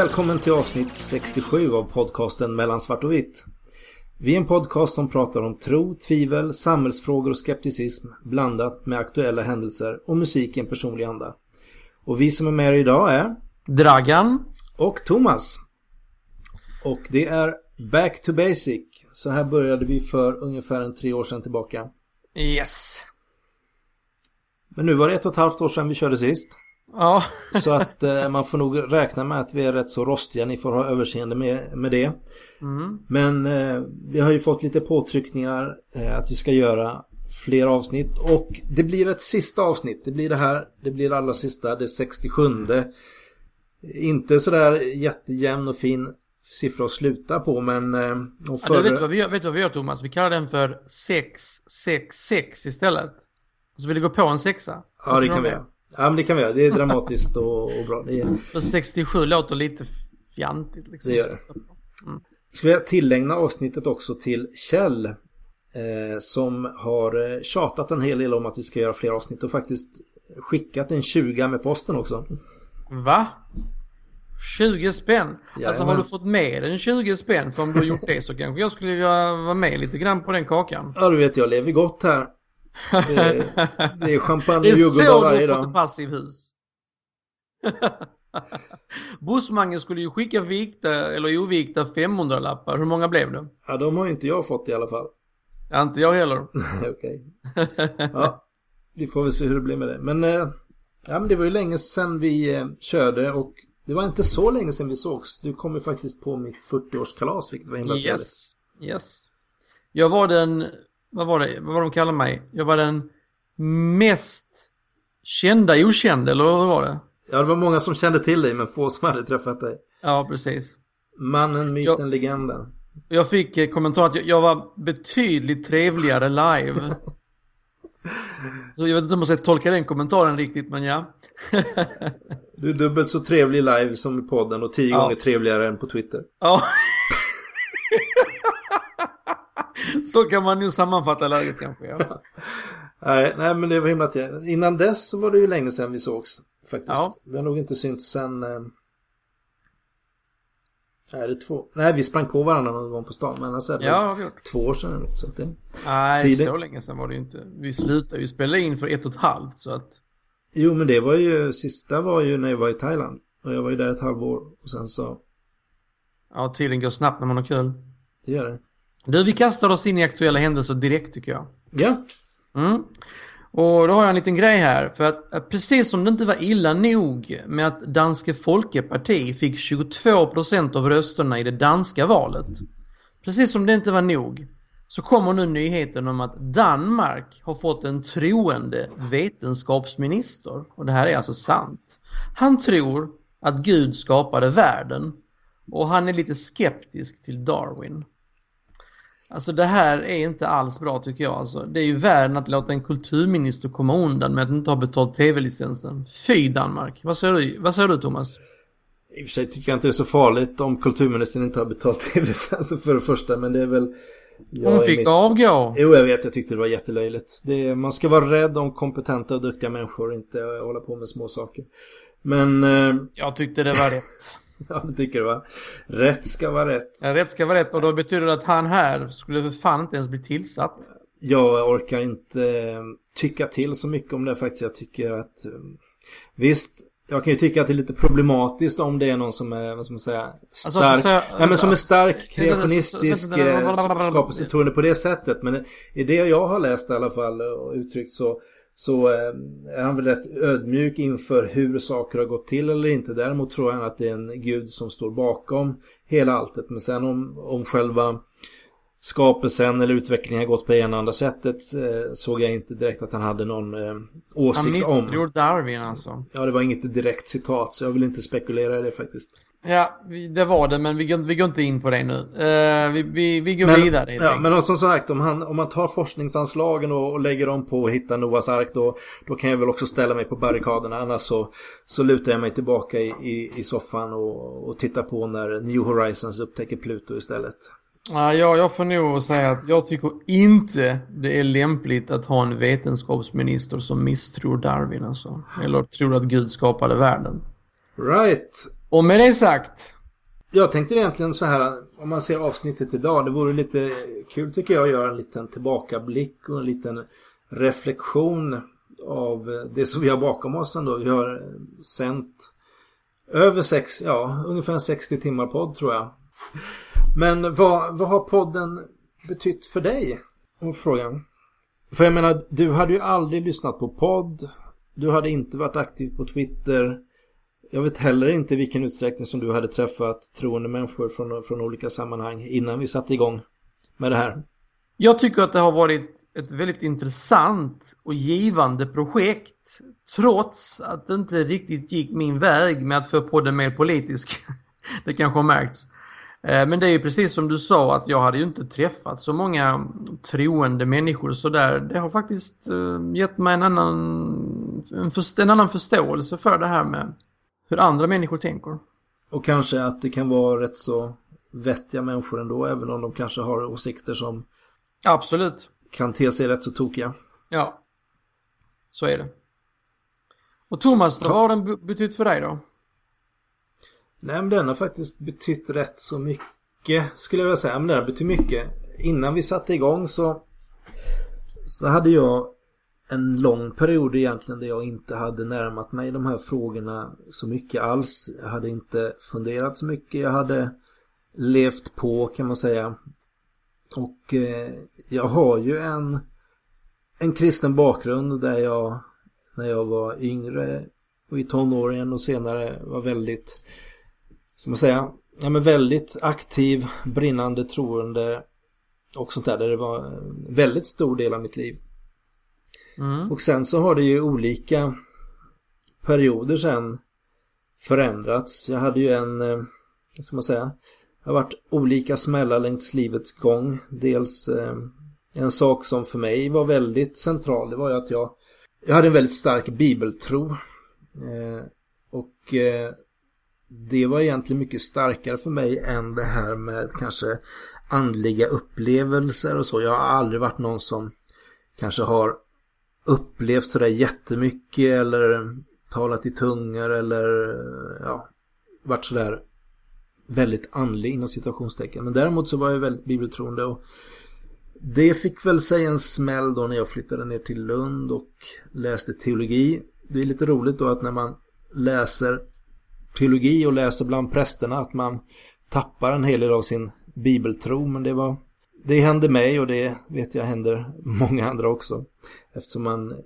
Välkommen till avsnitt 67 av podcasten Mellan svart och vitt. Vi är en podcast som pratar om tro, tvivel, samhällsfrågor och skepticism blandat med aktuella händelser och musik i en personlig anda. Och vi som är med idag är Dragan och Thomas. Och det är Back to Basic. Så här började vi för ungefär en tre år sedan tillbaka. Yes. Men nu var det ett och ett halvt år sedan vi körde sist. Ja. så att eh, man får nog räkna med att vi är rätt så rostiga. Ni får ha överseende med, med det. Mm. Men eh, vi har ju fått lite påtryckningar eh, att vi ska göra fler avsnitt. Och det blir ett sista avsnitt. Det blir det här. Det blir det allra sista. Det 67. Inte sådär jättejämn och fin siffra att sluta på men... Eh, förra... ja, du vet, vad vi gör, vet du vad vi gör Thomas? Vi kallar den för 666 istället. Så vill du gå på en sexa? Ja det kan vi göra. Ja men det kan vi göra. Det är dramatiskt och, och bra. Det är... För 67 låter lite fjantigt liksom. Det gör det. Mm. Ska vi tillägna avsnittet också till Kjell. Eh, som har eh, tjatat en hel del om att vi ska göra fler avsnitt och faktiskt skickat en 20 med posten också. Va? 20 spänn? Ja, alltså har du fått med en 20 spänn? För om du har gjort det så kanske jag skulle vilja vara med lite grann på den kakan. Ja du vet jag lever gott här. Det, det är champagne och jordgubbar varje dag. Det är så du har fått ett passivhus. Bussmangen skulle ju skicka vikta eller ovikta 500-lappar. Hur många blev det? Ja, de har inte jag fått i alla fall. Ja, inte jag heller. Okej. Ja, vi får väl se hur det blir med det. Men, eh, ja, men det var ju länge sedan vi eh, körde och det var inte så länge sedan vi sågs. Du kom ju faktiskt på mitt 40-årskalas, vilket var himla trevligt. Yes, yes. Jag var den, vad var det, vad var de kallade mig? Jag var den mest kända okända, eller hur var det? Ja, det var många som kände till dig men få som hade träffat dig. Ja, precis. Mannen, myten, jag, legenden. Jag fick eh, kommentar att jag, jag var betydligt trevligare live. Så jag vet inte om jag ska tolka den kommentaren riktigt, men ja. du är dubbelt så trevlig live som i podden och tio ja. gånger trevligare än på Twitter. Ja. så kan man nu sammanfatta läget kanske, ja. nej, nej, men det var himla trevligt. Innan dess så var det ju länge sedan vi sågs. Faktiskt. Ja. Vi har nog inte synts sen... Eh... Nej, det två... Nej, vi sprang på varandra någon gång på stan. Men alltså, ja, har vi gjort. Två år sedan eller något. Så det... Nej, Tiden... så länge sedan var det ju inte. Vi slutade ju spela in för ett och ett halvt så att... Jo, men det var ju... Sista var ju när jag var i Thailand. Och jag var ju där ett halvår. Och sen så... Ja, tiden går snabbt när man har kul. Det gör det. Du, vi kastar oss in i aktuella händelser direkt tycker jag. Ja. Mm. Och då har jag en liten grej här. För att precis som det inte var illa nog med att Danske Folkeparti fick 22% av rösterna i det danska valet. Precis som det inte var nog. Så kommer nu nyheten om att Danmark har fått en troende vetenskapsminister. Och det här är alltså sant. Han tror att Gud skapade världen. Och han är lite skeptisk till Darwin. Alltså det här är inte alls bra tycker jag. Alltså, det är ju värre att låta en kulturminister komma undan med att inte ha betalt tv-licensen. Fy Danmark. Vad säger du, vad säger du Thomas? I och för sig tycker jag inte det är så farligt om kulturministern inte har betalt tv-licensen för det första. Men det är väl... Hon fick mitt... avgå. Jo, jag vet. Jag tyckte det var jättelöjligt. Det man ska vara rädd om kompetenta och duktiga människor och inte hålla på med små saker. Men... Eh... Jag tyckte det var rätt. Ja, det tycker du va? Rätt ska vara rätt. Ja, rätt ska vara rätt och då betyder det att han här skulle för fan inte ens bli tillsatt. Jag orkar inte eh, tycka till så mycket om det faktiskt. Jag tycker att eh, visst, jag kan ju tycka att det är lite problematiskt om det är någon som är, vad ska man säga, alltså, stark. Alltså, säga, nej men som är stark, kreationistisk, eh, skapelsetroende på det sättet. Men i det jag har läst i alla fall och uttryckt så så eh, är han väl rätt ödmjuk inför hur saker har gått till eller inte. Däremot tror han att det är en gud som står bakom hela alltet. Men sen om, om själva skapelsen eller utvecklingen har gått på det ena eller andra sättet eh, såg jag inte direkt att han hade någon eh, åsikt om. Han misstror Darwin alltså. Ja, det var inget direkt citat så jag vill inte spekulera i det faktiskt. Ja, det var det, men vi går, vi går inte in på det nu. Uh, vi, vi, vi går men, vidare. Ja, men som sagt, om, han, om man tar forskningsanslagen och, och lägger dem på att hitta Noahs ark då, då kan jag väl också ställa mig på barrikaderna. Annars så, så lutar jag mig tillbaka i, i, i soffan och, och tittar på när New Horizons upptäcker Pluto istället. Ja, jag får nog säga att jag tycker inte det är lämpligt att ha en vetenskapsminister som misstror Darwin alltså. Eller tror att Gud skapade världen. Right. Och med det sagt. Jag tänkte egentligen så här, om man ser avsnittet idag, det vore lite kul tycker jag att göra en liten tillbakablick och en liten reflektion av det som vi har bakom oss ändå. Vi har sänt över sex, ja, ungefär 60 timmar podd tror jag. Men vad, vad har podden betytt för dig? Och frågan. För jag menar, du hade ju aldrig lyssnat på podd. Du hade inte varit aktiv på Twitter. Jag vet heller inte vilken utsträckning som du hade träffat troende människor från, från olika sammanhang innan vi satte igång med det här. Jag tycker att det har varit ett väldigt intressant och givande projekt. Trots att det inte riktigt gick min väg med att få podden mer politisk. det kanske har märkts. Eh, men det är ju precis som du sa att jag hade ju inte träffat så många troende människor så där. Det har faktiskt eh, gett mig en annan, en annan förståelse för det här med hur andra människor tänker. Och kanske att det kan vara rätt så vettiga människor ändå även om de kanske har åsikter som Absolut. Kan te sig rätt så tokiga. Ja. Så är det. Och Thomas, vad har den betytt för dig då? Nej men den har faktiskt betytt rätt så mycket skulle jag vilja säga. Men den har betytt mycket. Innan vi satte igång så så hade jag en lång period egentligen där jag inte hade närmat mig de här frågorna så mycket alls. Jag hade inte funderat så mycket. Jag hade levt på kan man säga. Och eh, jag har ju en, en kristen bakgrund där jag när jag var yngre och i tonåren och senare var väldigt, som man säga, ja men väldigt aktiv, brinnande, troende och sånt där. Där det var en väldigt stor del av mitt liv. Mm. Och sen så har det ju olika perioder sen förändrats. Jag hade ju en, eh, vad ska man säga, det har varit olika smällar längs livets gång. Dels eh, en sak som för mig var väldigt central. Det var ju att jag, jag hade en väldigt stark bibeltro. Eh, och eh, det var egentligen mycket starkare för mig än det här med kanske andliga upplevelser och så. Jag har aldrig varit någon som kanske har upplevt sådär jättemycket eller talat i tungor eller ja, varit sådär väldigt andlig inom citationstecken. Men däremot så var jag väldigt bibeltroende och det fick väl sig en smäll då när jag flyttade ner till Lund och läste teologi. Det är lite roligt då att när man läser teologi och läser bland prästerna att man tappar en hel del av sin bibeltro. Men det var det händer mig och det vet jag händer många andra också. Eftersom man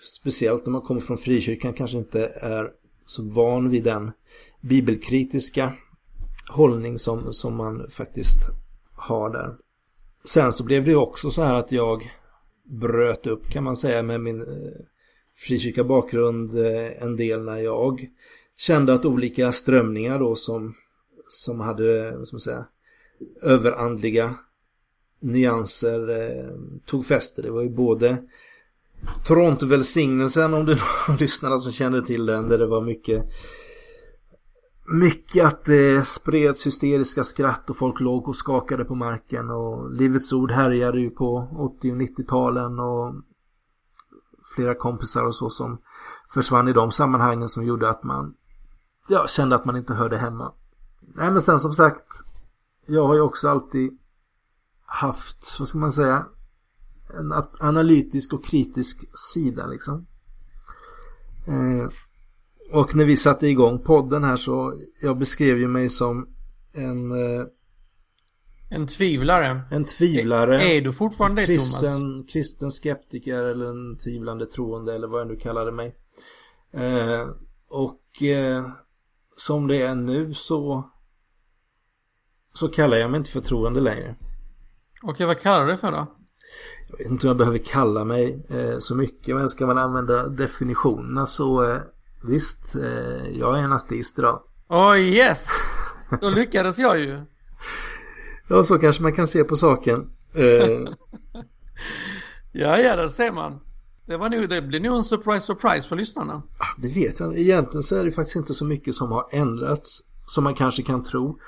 speciellt när man kommer från frikyrkan kanske inte är så van vid den bibelkritiska hållning som, som man faktiskt har där. Sen så blev det också så här att jag bröt upp kan man säga med min eh, frikyrka bakgrund eh, en del när jag kände att olika strömningar då som, som hade, som säga, överandliga nyanser eh, tog fäste. Det var ju både Toronto-välsignelsen om det var lyssnarna som kände till den där det var mycket mycket att det spreds hysteriska skratt och folk låg och skakade på marken och Livets Ord härjade ju på 80 och 90-talen och flera kompisar och så som försvann i de sammanhangen som gjorde att man ja, kände att man inte hörde hemma. Nej men sen som sagt jag har ju också alltid haft, vad ska man säga, en analytisk och kritisk sida liksom. Eh, och när vi satte igång podden här så jag beskrev ju mig som en eh, En tvivlare. En tvivlare. Är, är du fortfarande kristen, Thomas? Kristen skeptiker eller en tvivlande troende eller vad jag nu kallade mig. Eh, och eh, som det är nu så så kallar jag mig inte för troende längre. Okej, vad kallar du det för då? Jag vet inte om jag behöver kalla mig eh, så mycket men ska man använda definitionerna så eh, Visst, eh, jag är en ateist idag. Oh yes! Då lyckades jag ju. ja, så kanske man kan se på saken. Eh. ja, ja, det ser man. Det, var nog, det blir nog en surprise, surprise för lyssnarna. Det vet jag Egentligen så är det faktiskt inte så mycket som har ändrats som man kanske kan tro.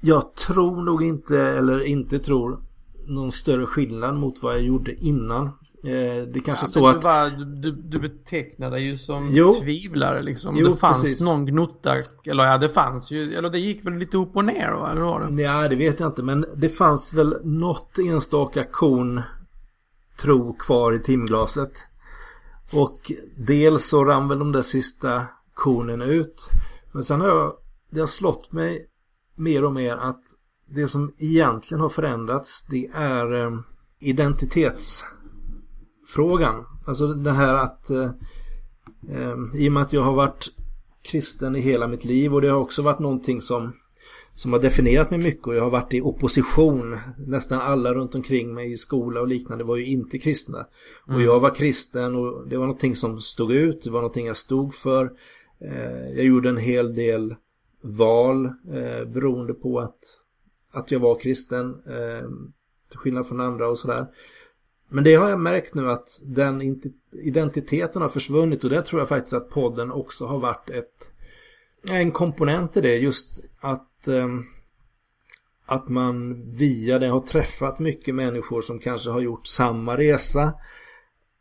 Jag tror nog inte, eller inte tror, någon större skillnad mot vad jag gjorde innan Eh, det kanske ja, så att... Du, var, du, du betecknade ju som jo. tvivlare liksom. Jo, det fanns precis. någon gnutta, eller ja det fanns ju, eller det gick väl lite upp och ner då, eller var det? Ja, det vet jag inte. Men det fanns väl något enstaka korn tro kvar i timglaset. Och dels så rann väl de där sista kornen ut. Men sen har jag, det har slått mig mer och mer att det som egentligen har förändrats det är eh, identitetsfrågan. Alltså det här att eh, eh, i och med att jag har varit kristen i hela mitt liv och det har också varit någonting som som har definierat mig mycket och jag har varit i opposition. Nästan alla runt omkring mig i skola och liknande var ju inte kristna. Mm. Och jag var kristen och det var någonting som stod ut, det var någonting jag stod för. Eh, jag gjorde en hel del val eh, beroende på att, att jag var kristen. Eh, till skillnad från andra och sådär. Men det har jag märkt nu att den identiteten har försvunnit och det tror jag faktiskt att podden också har varit ett en komponent i det. Just att eh, att man via det har träffat mycket människor som kanske har gjort samma resa.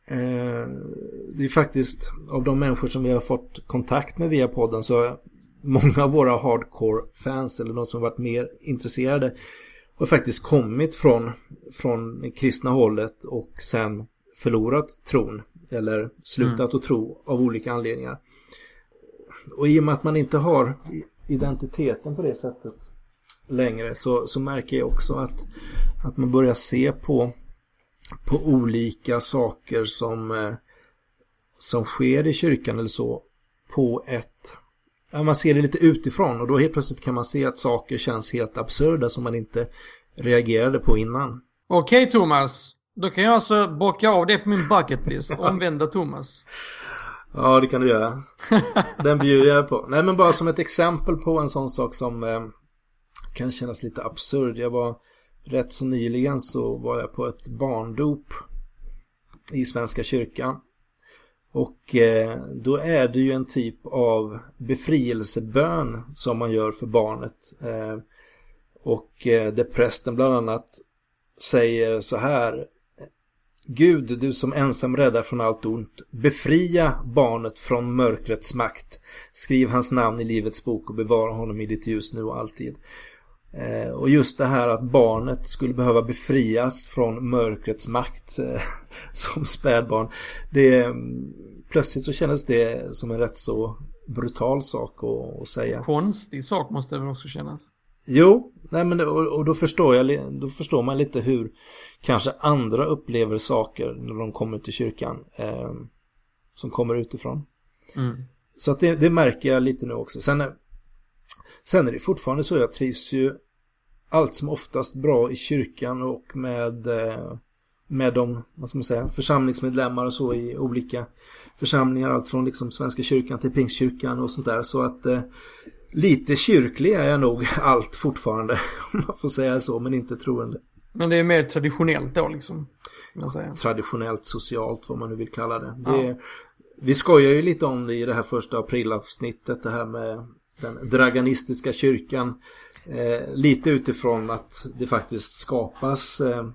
Eh, det är faktiskt av de människor som vi har fått kontakt med via podden så många av våra hardcore-fans eller de som har varit mer intresserade har faktiskt kommit från, från kristna hållet och sen förlorat tron eller slutat mm. att tro av olika anledningar. Och i och med att man inte har identiteten på det sättet längre så, så märker jag också att, att man börjar se på, på olika saker som, eh, som sker i kyrkan eller så på ett ja, man ser det lite utifrån och då helt plötsligt kan man se att saker känns helt absurda som man inte reagerade på innan. Okej okay, Thomas, då kan jag alltså bocka av det på min bucketlist, omvända Thomas. Ja, det kan du göra. Den bjuder jag på. Nej, men bara som ett exempel på en sån sak som eh, kan kännas lite absurd. Jag var rätt så nyligen så var jag på ett barndop i Svenska kyrkan. Och eh, då är det ju en typ av befrielsebön som man gör för barnet. Eh, och eh, där prästen bland annat säger så här Gud, du som ensam räddar från allt ont, befria barnet från mörkrets makt. Skriv hans namn i livets bok och bevara honom i ditt ljus nu och alltid. Eh, och just det här att barnet skulle behöva befrias från mörkrets makt eh, som spädbarn. Det, plötsligt så kändes det som en rätt så brutal sak att, att säga. Konstig sak måste det väl också kännas? Jo, nej men och, och, då förstår jag, då förstår man lite hur kanske andra upplever saker när de kommer till kyrkan eh, som kommer utifrån. Mm. Så att det, det, märker jag lite nu också. Sen, sen är det fortfarande så jag trivs ju allt som oftast bra i kyrkan och med, eh, med de, vad ska man säga, församlingsmedlemmar och så i olika församlingar. Allt från liksom Svenska kyrkan till Pingstkyrkan och sånt där. Så att eh, lite kyrklig är jag nog allt fortfarande. Om man får säga så, men inte troende. Men det är mer traditionellt då liksom? Traditionellt, socialt, vad man nu vill kalla det. det ja. Vi skojar ju lite om det i det här första aprilavsnittet, det här med den draganistiska kyrkan. Eh, lite utifrån att det faktiskt skapas, eh,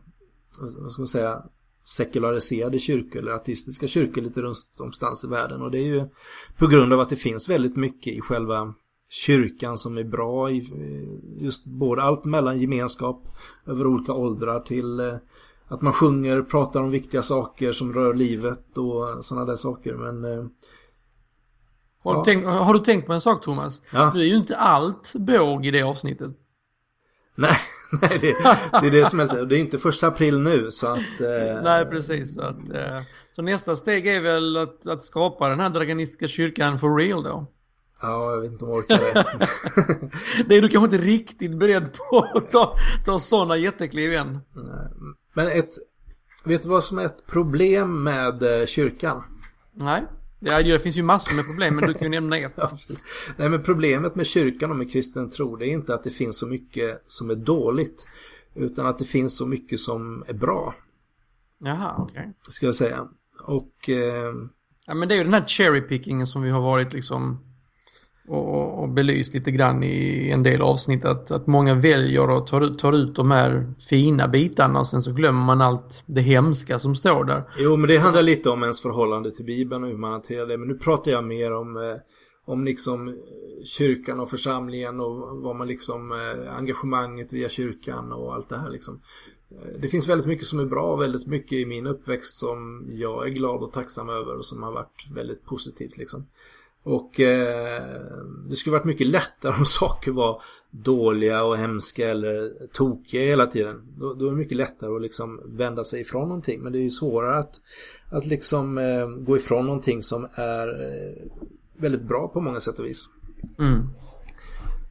vad ska man säga, sekulariserade kyrkor eller artistiska kyrkor lite runt omstans i världen. Och det är ju på grund av att det finns väldigt mycket i själva kyrkan som är bra i just både allt mellan gemenskap över olika åldrar till eh, att man sjunger, pratar om viktiga saker som rör livet och sådana där saker. Men eh, har, ja. du tänkt, har du tänkt på en sak Thomas? Ja. Du är ju inte allt båg i det avsnittet. Nej, nej det, det är det som är Det är inte första april nu så att... Eh... Nej, precis. Så, att, eh... så nästa steg är väl att, att skapa den här draganistiska kyrkan for real då? Ja, jag vet inte om jag orkar det. det är du kanske inte riktigt beredd på att ta, ta sådana jättekliv än. Men ett, vet du vad som är ett problem med eh, kyrkan? Nej. Ja, det finns ju massor med problem men du kan ju nämna ett. ja, Nej men problemet med kyrkan och med kristen tro det är inte att det finns så mycket som är dåligt. Utan att det finns så mycket som är bra. Jaha, okej. Okay. Ska jag säga. Och... Eh... Ja men det är ju den här cherry pickingen som vi har varit liksom och, och belyst lite grann i en del avsnitt att, att många väljer och tar, tar ut de här fina bitarna och sen så glömmer man allt det hemska som står där. Jo men det handlar lite om ens förhållande till Bibeln och hur man hanterar det. Men nu pratar jag mer om eh, om liksom eh, kyrkan och församlingen och vad man liksom eh, engagemanget via kyrkan och allt det här liksom. Det finns väldigt mycket som är bra, väldigt mycket i min uppväxt som jag är glad och tacksam över och som har varit väldigt positivt liksom. Och eh, det skulle varit mycket lättare om saker var dåliga och hemska eller tokiga hela tiden. Då, då är det mycket lättare att liksom vända sig ifrån någonting. Men det är ju svårare att, att liksom eh, gå ifrån någonting som är eh, väldigt bra på många sätt och vis. Mm.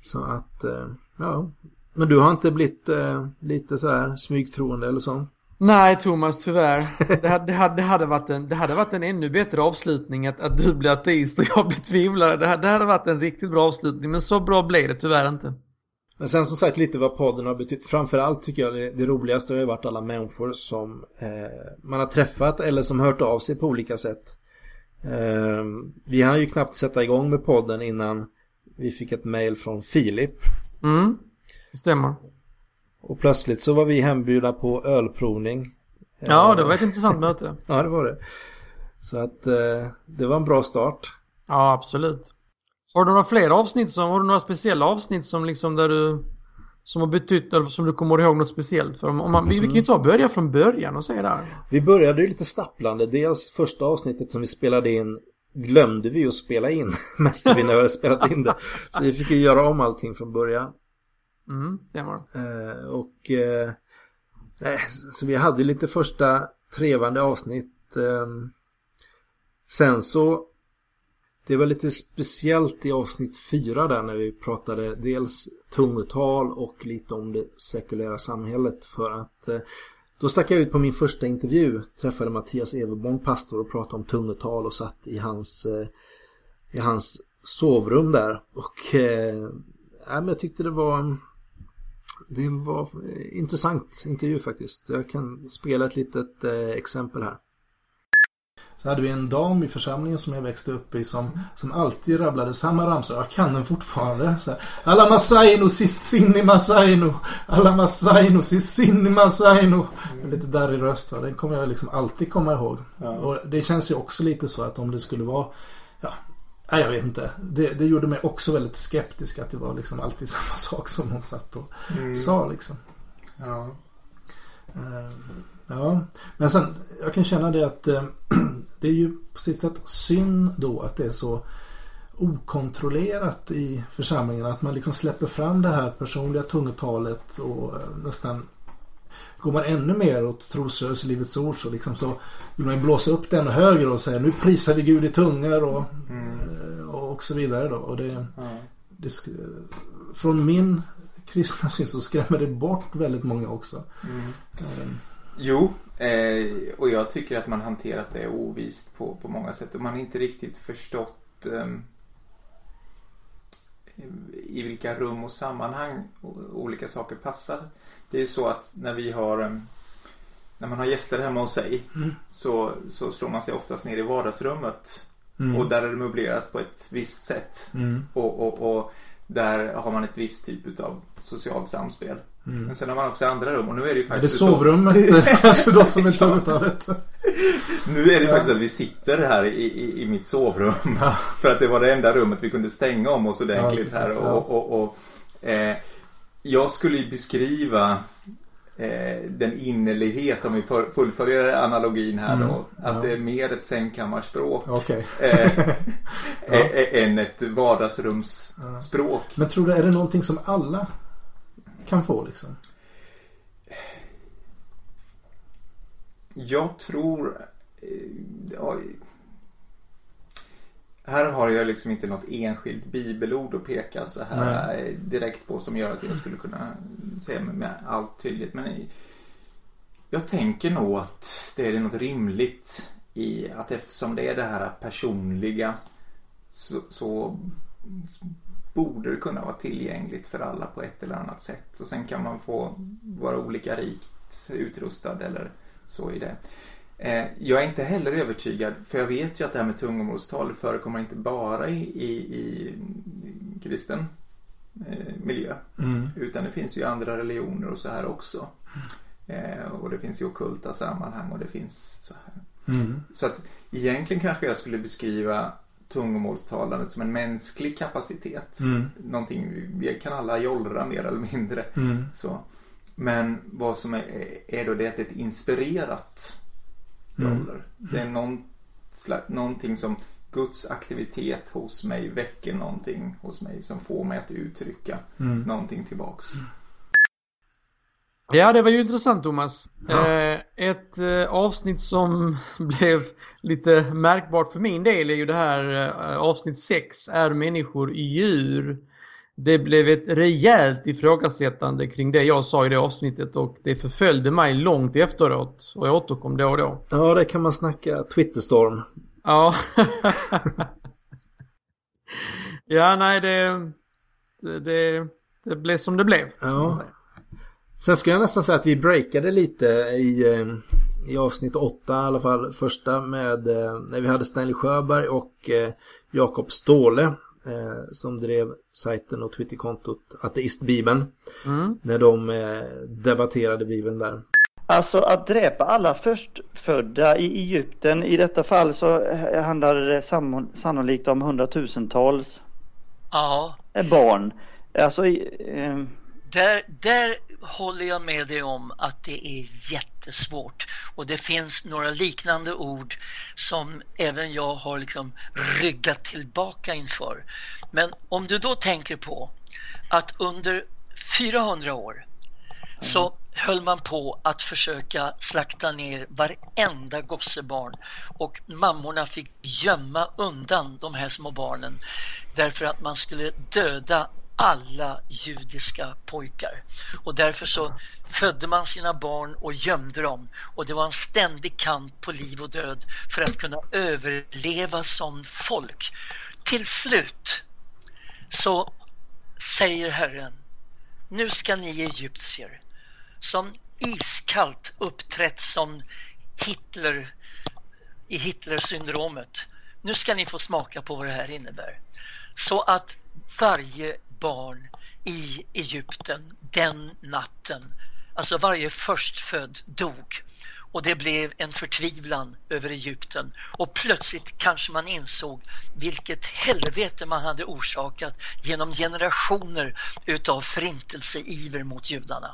Så att, eh, ja. Men du har inte blivit eh, lite sådär smygtroende eller så? Nej Thomas, tyvärr. Det hade, det hade, det hade, varit, en, det hade varit en ännu bättre avslutning att, att du blir ateist och jag blir tvivlare. Det hade, det hade varit en riktigt bra avslutning, men så bra blev det tyvärr inte. Men sen som sagt lite vad podden har betytt. Framförallt tycker jag det, det roligaste har ju varit alla människor som eh, man har träffat eller som hört av sig på olika sätt. Eh, vi hann ju knappt sätta igång med podden innan vi fick ett mail från Filip. Mm, det stämmer. Och plötsligt så var vi hembjudna på ölprovning. Ja, det var ett intressant möte. Ja, det var det. Så att eh, det var en bra start. Ja, absolut. Har du några fler avsnitt som, har du några speciella avsnitt som liksom där du som har betytt eller som du kommer ihåg något speciellt för? Om man, vi, vi kan ju ta börja från början och se där. Vi började ju lite stapplande. Dels första avsnittet som vi spelade in glömde vi att spela in. Märkte vi när vi hade spelat in det. Så vi fick ju göra om allting från början. Mm, stämmer. Eh, och eh, så vi hade lite första trevande avsnitt. Eh, sen så det var lite speciellt i avsnitt fyra där när vi pratade dels tungotal och lite om det sekulära samhället för att eh, då stack jag ut på min första intervju, träffade Mattias Everborn, pastor och pratade om tungotal och satt i hans, eh, i hans sovrum där och äh, jag tyckte det var det var intressant intervju faktiskt. Jag kan spela ett litet eh, exempel här. Så hade vi en dam i församlingen som jag växte upp i som, som alltid rabblade samma ramsor. Jag kan den fortfarande. Så här, Alla Masaino Sissini Masaino. Alla Masaino Sissini Masaino. Mm. Lite darrig röst. Va? Den kommer jag liksom alltid komma ihåg. Ja. Och det känns ju också lite så att om det skulle vara Nej, jag vet inte. Det, det, gjorde mig också väldigt skeptisk att det var liksom alltid samma sak som hon satt och mm. sa liksom. Ja. Uh, ja, men sen jag kan känna det att uh, det är ju på sitt sätt synd då att det är så okontrollerat i församlingen. Att man liksom släpper fram det här personliga tungotalet och uh, nästan Går man ännu mer åt trosrörelse, Livets Ord så liksom så vill man blåsa upp ännu högre och säga nu prisar vi Gud i tungor och, mm. och, och så vidare då. Och det, mm. det, från min kristna syn så skrämmer det bort väldigt många också. Mm. Um. Jo, eh, och jag tycker att man hanterat det ovist på, på många sätt och man har inte riktigt förstått eh, i vilka rum och sammanhang olika saker passar. Det är ju så att när vi har när man har gäster hemma hos sig mm. så, så slår man sig oftast ner i vardagsrummet. Mm. Och där är det möblerat på ett visst sätt. Mm. Och, och, och, där har man ett visst typ av socialt samspel. Mm. Men sen har man också andra rum och nu är det ju faktiskt Är det sovrummet kanske då som är taget Nu är det faktiskt att vi sitter här i, i, i mitt sovrum. För att det var det enda rummet vi kunde stänga om oss ordentligt ja, här. Och, och, och eh, jag skulle ju beskriva eh, den innerlighet, om vi fullföljer analogin här mm, då. Att ja. det är mer ett sängkammarspråk okay. eh, ja. än ett vardagsrumsspråk. Men tror du, är det någonting som alla kan få liksom? Jag tror... Eh, ja, här har jag liksom inte något enskilt bibelord att peka så här Nej. direkt på som gör att jag skulle kunna säga med all tydlighet. Men jag tänker nog att det är något rimligt i att eftersom det är det här personliga så, så borde det kunna vara tillgängligt för alla på ett eller annat sätt. Och sen kan man få vara olika rikt utrustad eller så i det. Eh, jag är inte heller övertygad, för jag vet ju att det här med tungomålstal förekommer inte bara i, i, i kristen eh, miljö. Mm. Utan det finns ju andra religioner och så här också. Eh, och det finns i okulta sammanhang och det finns så här. Mm. Så att egentligen kanske jag skulle beskriva tungomålstalandet som en mänsklig kapacitet. Mm. Någonting, vi kan alla jollra mer eller mindre. Mm. Så. Men vad som är, är då det att det är ett inspirerat mm. joller. Mm. Det är någon, någonting som Guds aktivitet hos mig väcker någonting hos mig som får mig att uttrycka mm. någonting tillbaks. Mm. Ja, det var ju intressant Thomas. Ja. Eh, ett eh, avsnitt som blev lite märkbart för min del är ju det här eh, avsnitt 6, Är människor djur? Det blev ett rejält ifrågasättande kring det jag sa i det avsnittet och det förföljde mig långt efteråt och jag återkom då och då. Ja, det kan man snacka Twitterstorm. Ja. ja, nej det, det, det blev som det blev. Ja. Sen skulle jag nästan säga att vi breakade lite i, eh, i avsnitt 8 i alla fall. Första med eh, när vi hade Stanley Sjöberg och eh, Jakob Ståhle som drev sajten och Twitterkontot Ateistbibeln. Mm. När de debatterade Bibeln där. Alltså att dräpa alla förstfödda i Egypten, i detta fall så handlar det sannolikt om hundratusentals ja. barn. Alltså, eh... där, där håller jag med dig om att det är jättesvårt. Och det finns några liknande ord som även jag har liksom ryggat tillbaka inför. Men om du då tänker på att under 400 år så höll man på att försöka slakta ner varenda gossebarn. Och mammorna fick gömma undan de här små barnen därför att man skulle döda alla judiska pojkar. Och därför så födde man sina barn och gömde dem. Och det var en ständig kamp på liv och död för att kunna överleva som folk. Till slut så säger Herren, nu ska ni egyptier som iskallt uppträtt som Hitler i Hitlersyndromet. Nu ska ni få smaka på vad det här innebär. Så att varje barn i Egypten den natten, alltså varje förstfödd dog. Och det blev en förtvivlan över Egypten. Och plötsligt kanske man insåg vilket helvete man hade orsakat genom generationer utav förintelseiver mot judarna.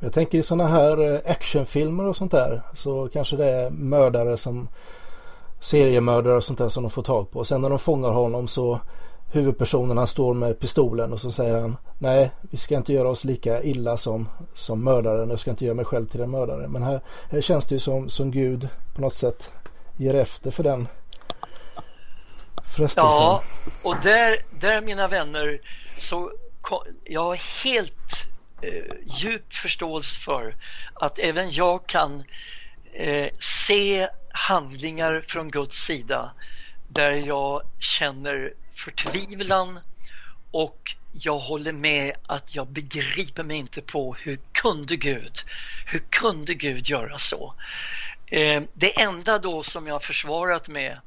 Jag tänker i sådana här eh, actionfilmer och sånt där så kanske det är mördare som seriemördare och sånt där som de får tag på. Sen när de fångar honom så huvudpersonen han står med pistolen och så säger han nej vi ska inte göra oss lika illa som, som mördaren. Jag ska inte göra mig själv till en mördare. Men här, här känns det ju som, som Gud på något sätt ger efter för den frestelsen. Ja, och där, där mina vänner så jag har helt eh, djup förståelse för att även jag kan eh, se handlingar från Guds sida där jag känner förtvivlan och jag håller med att jag begriper mig inte på hur kunde Gud, hur kunde Gud göra så? Eh, det enda då som jag har försvarat med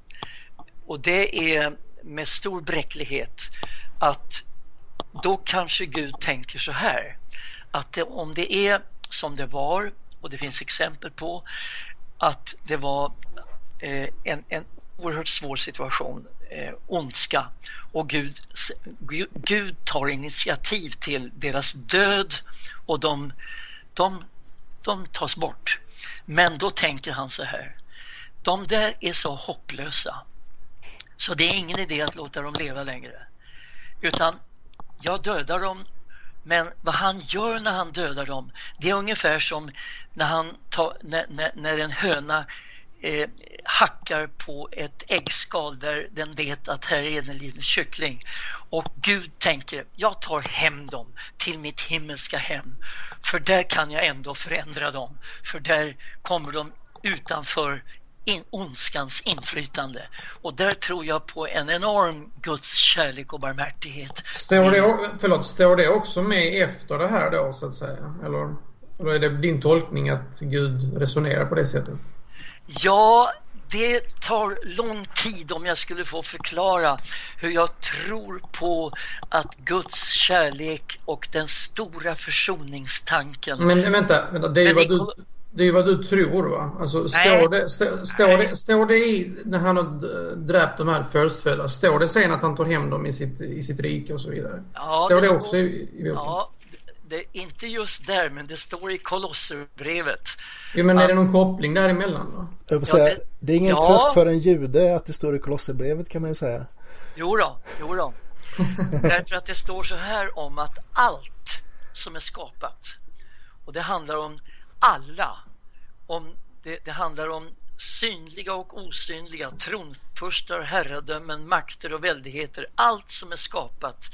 och det är med stor bräcklighet att då kanske Gud tänker så här att det, om det är som det var och det finns exempel på att det var eh, en, en oerhört svår situation eh, ondska och Gud, Gud tar initiativ till deras död och de, de, de tas bort. Men då tänker han så här. De där är så hopplösa så det är ingen idé att låta dem leva längre. Utan jag dödar dem men vad han gör när han dödar dem det är ungefär som när, han tar, när, när, när en höna eh, hackar på ett äggskal där den vet att här är en liten kyckling. Och Gud tänker, jag tar hem dem till mitt himmelska hem. För där kan jag ändå förändra dem. För där kommer de utanför in, ondskans inflytande. Och där tror jag på en enorm Guds kärlek och barmhärtighet. Står det, förlåt, står det också med efter det här då så att säga? Eller, eller är det din tolkning att Gud resonerar på det sättet? Ja, det tar lång tid om jag skulle få förklara hur jag tror på att Guds kärlek och den stora försoningstanken. Men vänta, vänta det är ju vad du... Det är vad du tror va? Alltså står det, stå, står, det, står det i när han har dräpt de här förstfödda, står det sen att han tar hem dem i sitt, i sitt rike och så vidare? Ja, står det, det också i, i Ja, det, inte just där, men det står i Kolosserbrevet. Jo, men är det någon koppling däremellan då? Jag vill säga, ja, det, det, är ingen ja. tröst för en jude att det står i Kolosserbrevet kan man ju säga. Jo då, jo då. Därför att det står så här om att allt som är skapat och det handlar om alla. Om det, det handlar om synliga och osynliga, tronfurstar, herradömen, makter och väldigheter. Allt som är skapat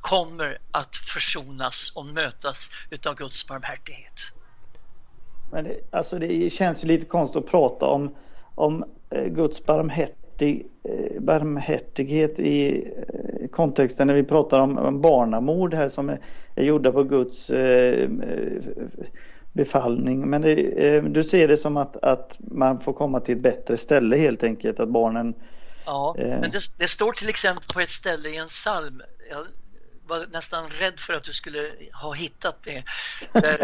kommer att försonas och mötas utav Guds barmhärtighet. Men det, alltså det känns ju lite konstigt att prata om, om eh, Guds barmhärtig, eh, barmhärtighet i eh, kontexten när vi pratar om, barnamord här som är, är gjorda på Guds befallning. Men det, du ser det som att, att man får komma till ett bättre ställe helt enkelt, att barnen... Ja, men det, det, står till exempel på ett ställe i en psalm, jag var nästan rädd för att du skulle ha hittat det. Där,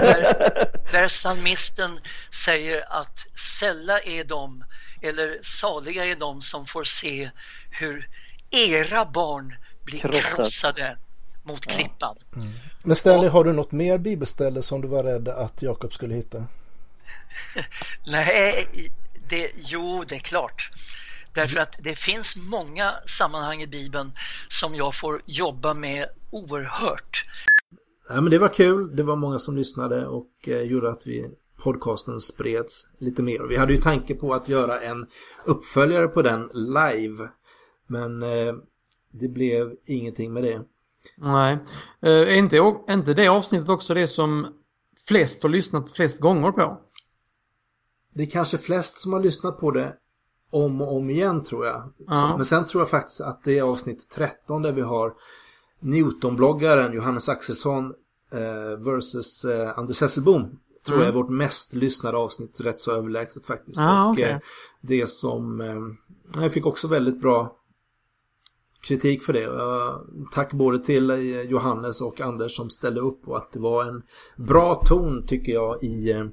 där, där psalmisten säger att sälla är de, eller saliga är de som får se hur era barn blir Krossat. krossade mot klippan. Ja. Mm. Men Stanley, har du något mer bibelställe som du var rädd att Jakob skulle hitta? Nej, det, jo det är klart. Därför att det finns många sammanhang i Bibeln som jag får jobba med oerhört. Ja, men det var kul. Det var många som lyssnade och eh, gjorde att vi podcasten spreds lite mer. Vi hade ju tanke på att göra en uppföljare på den live. Men eh, det blev ingenting med det. Nej. Eh, är inte, är inte det avsnittet också det som flest har lyssnat flest gånger på? Det är kanske flest som har lyssnat på det om och om igen tror jag. Ja. Men sen tror jag faktiskt att det är avsnitt 13 där vi har Newton-bloggaren Johannes Axelsson eh, versus eh, Anders Hesselbom. Tror mm. jag är vårt mest lyssnade avsnitt rätt så överlägset faktiskt. Ah, och okay. eh, det som eh, jag fick också väldigt bra kritik för det. Uh, tack både till eh, Johannes och Anders som ställde upp och att det var en bra ton tycker jag i, eh,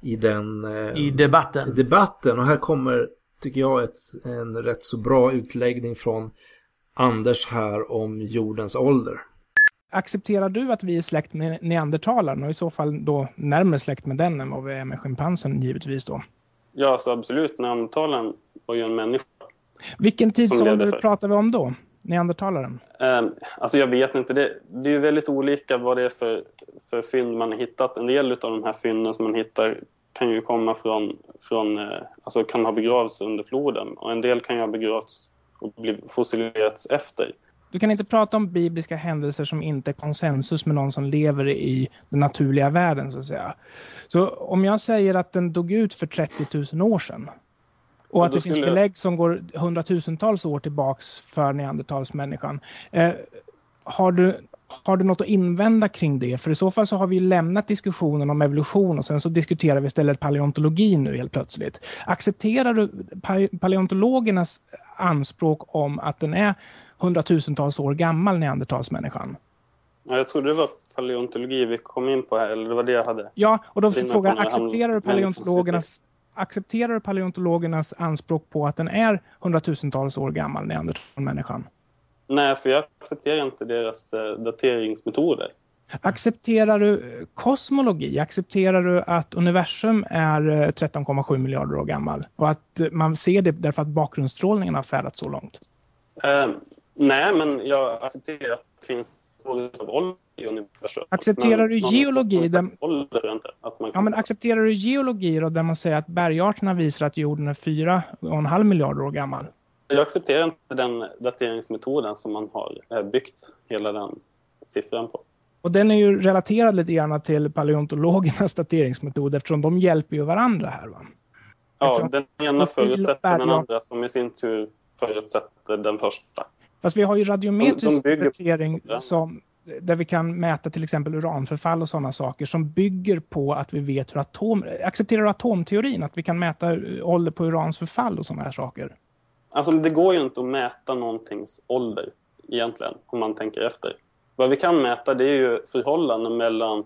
i den I debatten. debatten. Och här kommer tycker jag, ett, en rätt så bra utläggning från Anders här om jordens ålder. Accepterar du att vi är släkt med neandertalaren och i så fall då närmare släkt med den än vad vi är med schimpansen givetvis då? Ja, så alltså absolut. Neandertalaren var ju en människa. Vilken tidsålder pratar vi om då? Neandertalaren? Um, alltså jag vet inte. Det, det är ju väldigt olika vad det är för, för fynd man har hittat. En del av de här fynden som man hittar kan ju komma från, från eh, alltså kan ha begravts under floden och en del kan ju ha begravts och fossilerats efter. Du kan inte prata om bibliska händelser som inte är konsensus med någon som lever i den naturliga världen så att säga. Så om jag säger att den dog ut för 30 000 år sedan och att det finns belägg som går hundratusentals år tillbaks för neandertalsmänniskan. Eh, har du har du något att invända kring det? För i så fall så har vi lämnat diskussionen om evolution och sen så diskuterar vi istället paleontologi nu helt plötsligt. Accepterar du paleontologernas anspråk om att den är hundratusentals år gammal, neandertalsmänniskan? Ja, jag trodde det var paleontologi vi kom in på här, eller det var det jag hade. Ja, och då frågar jag, accepterar du paleontologernas accepterar du paleontologernas anspråk på att den är hundratusentals år gammal, neandertalmänniskan? Nej, för jag accepterar inte deras eh, dateringsmetoder. Accepterar du kosmologi? Accepterar du att universum är 13,7 eh, miljarder år gammal? Och att man ser det därför att bakgrundsstrålningen har färdats så långt? Uh, nej, men jag accepterar att det finns ålder i universum. Accepterar du geologi? Där... Ja, men accepterar du geologi då, där man säger att bergarterna visar att jorden är 4,5 miljarder år gammal? Jag accepterar inte den dateringsmetoden som man har eh, byggt hela den siffran på. Och den är ju relaterad lite grann till paleontologernas dateringsmetod eftersom de hjälper ju varandra här va? Ja, den ena förutsätter den andra som i sin tur förutsätter den första. Fast vi har ju radiometrisk de, de datering som där vi kan mäta till exempel uranförfall och sådana saker som bygger på att vi vet hur atom... Accepterar du atomteorin? Att vi kan mäta ålder på urans förfall och sådana här saker? Alltså det går ju inte att mäta någontings ålder egentligen, om man tänker efter. Vad vi kan mäta det är ju förhållanden mellan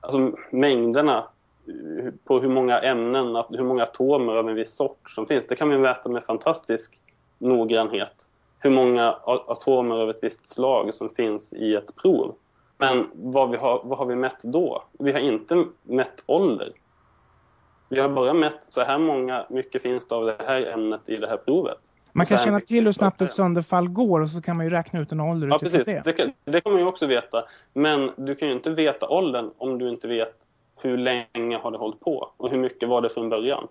alltså mängderna eh, på hur många ämnen, hur många atomer av en viss sort som finns. Det kan vi mäta med fantastisk noggrannhet. Hur många atomer av ett visst slag som finns i ett prov. Men vad, vi har, vad har vi mätt då? Vi har inte mätt ålder. Vi har bara mätt så här många, mycket finns det av det här ämnet i det här provet. Man kan känna till hur snabbt ett sönderfall går och så kan man ju räkna ut en ålder Ja, precis. Det kan, det kan man ju också veta. Men du kan ju inte veta åldern om du inte vet hur länge har det hållit på och hur mycket var det från början.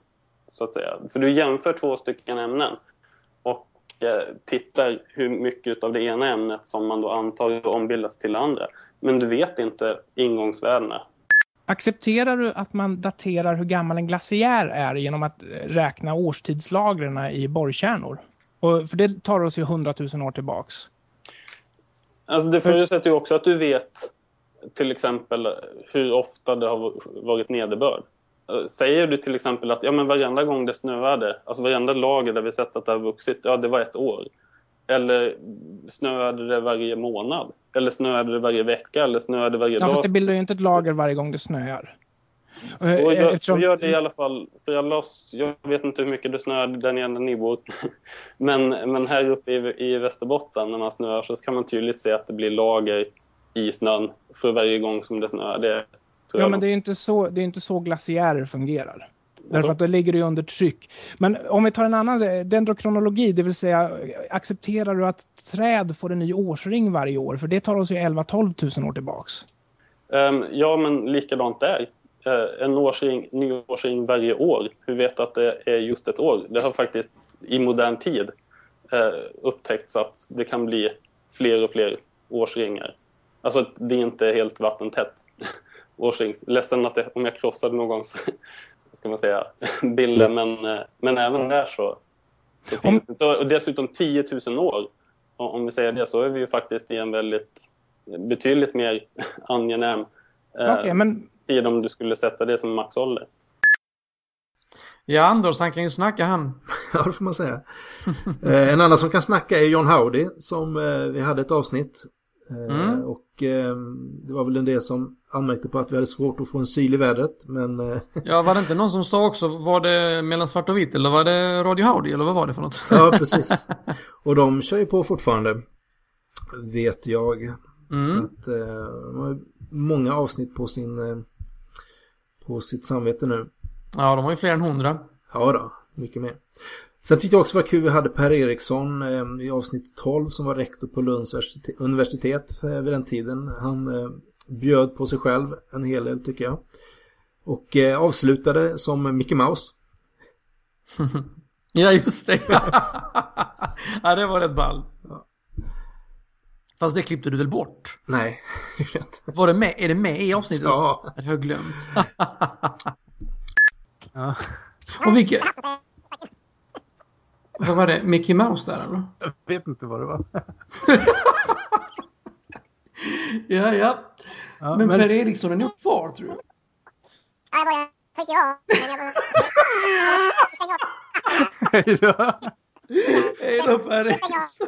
Så att säga. För du jämför två stycken ämnen och eh, tittar hur mycket av det ena ämnet som man då antar ombildas till det andra. Men du vet inte ingångsvärdena. Accepterar du att man daterar hur gammal en glaciär är genom att räkna årstidslagren i borrkärnor? Och, för det tar oss ju hundratusen år tillbaks. Alltså det förutsätter ju också att du vet till exempel hur ofta det har varit nederbörd. Säger du till exempel att ja, men varenda gång det snöade, alltså varenda lager där vi sett att det har vuxit, ja det var ett år. Eller snöade det varje månad? Eller snöade det varje vecka? Eller snöade det varje ja, dag? Fast det bildar ju inte ett lager varje gång det snöar. Så gör, Eftersom... så gör det i alla fall. För jag, loss, jag vet inte hur mycket det snöade där nere ni bor. Men, men här uppe i, i Västerbotten när man snöar så kan man tydligt se att det blir lager i snön för varje gång som det snöar. Det, ja, men det är inte så, det är inte så glaciärer fungerar. Därför att då ligger det under tryck. Men om vi tar en annan dendrokronologi, det vill säga accepterar du att träd får en ny årsring varje år? För det tar oss ju 11-12 tusen år tillbaks. Um, ja, men likadant där. Uh, en årsring, ny årsring varje år. Hur vet du att det är just ett år? Det har faktiskt i modern tid uh, upptäckts att det kan bli fler och fler årsringar. Alltså det är inte helt vattentätt. Årsrings. Ledsen att det, om jag krossade någons ska man säga, bilder, men, eh, men även där så, så finns det Och dessutom 10 000 år, om vi säger det, så är vi ju faktiskt i en väldigt betydligt mer angenäm eh, okay, men... tid om du skulle sätta det som maxålder. Ja, Anders, han kan ju snacka han. ja, det får man säga. eh, en annan som kan snacka är John Howdy som eh, vi hade ett avsnitt. Eh, mm. Och eh, det var väl en del som anmärkte på att vi hade svårt att få en syl i vädret, men... Eh, ja, var det inte någon som sa också, var det mellan svart och vitt eller var det Radio Howdy eller vad var det för något? ja, precis. Och de kör ju på fortfarande, vet jag. Mm. Så att de har många avsnitt på sin... på sitt samvete nu. Ja, de har ju fler än hundra. Ja då, mycket mer. Sen tyckte jag också det var kul, vi hade Per Eriksson eh, i avsnitt 12 som var rektor på Lunds universitet eh, vid den tiden. Han eh, bjöd på sig själv en hel del tycker jag. Och eh, avslutade som Mickey Mouse. ja, just det. ja, det var rätt ball. Ja. Fast det klippte du väl bort? Nej, Var det med? Är det med i avsnittet? Ja. Jag har glömt. ja. Och vilka... Vad var det? Mickey Mouse där eller? Jag vet inte vad det var. ja, ja. ja men, men Per Eriksson är nog kvar tror jag. Hej då. Hej då Per Eriksson.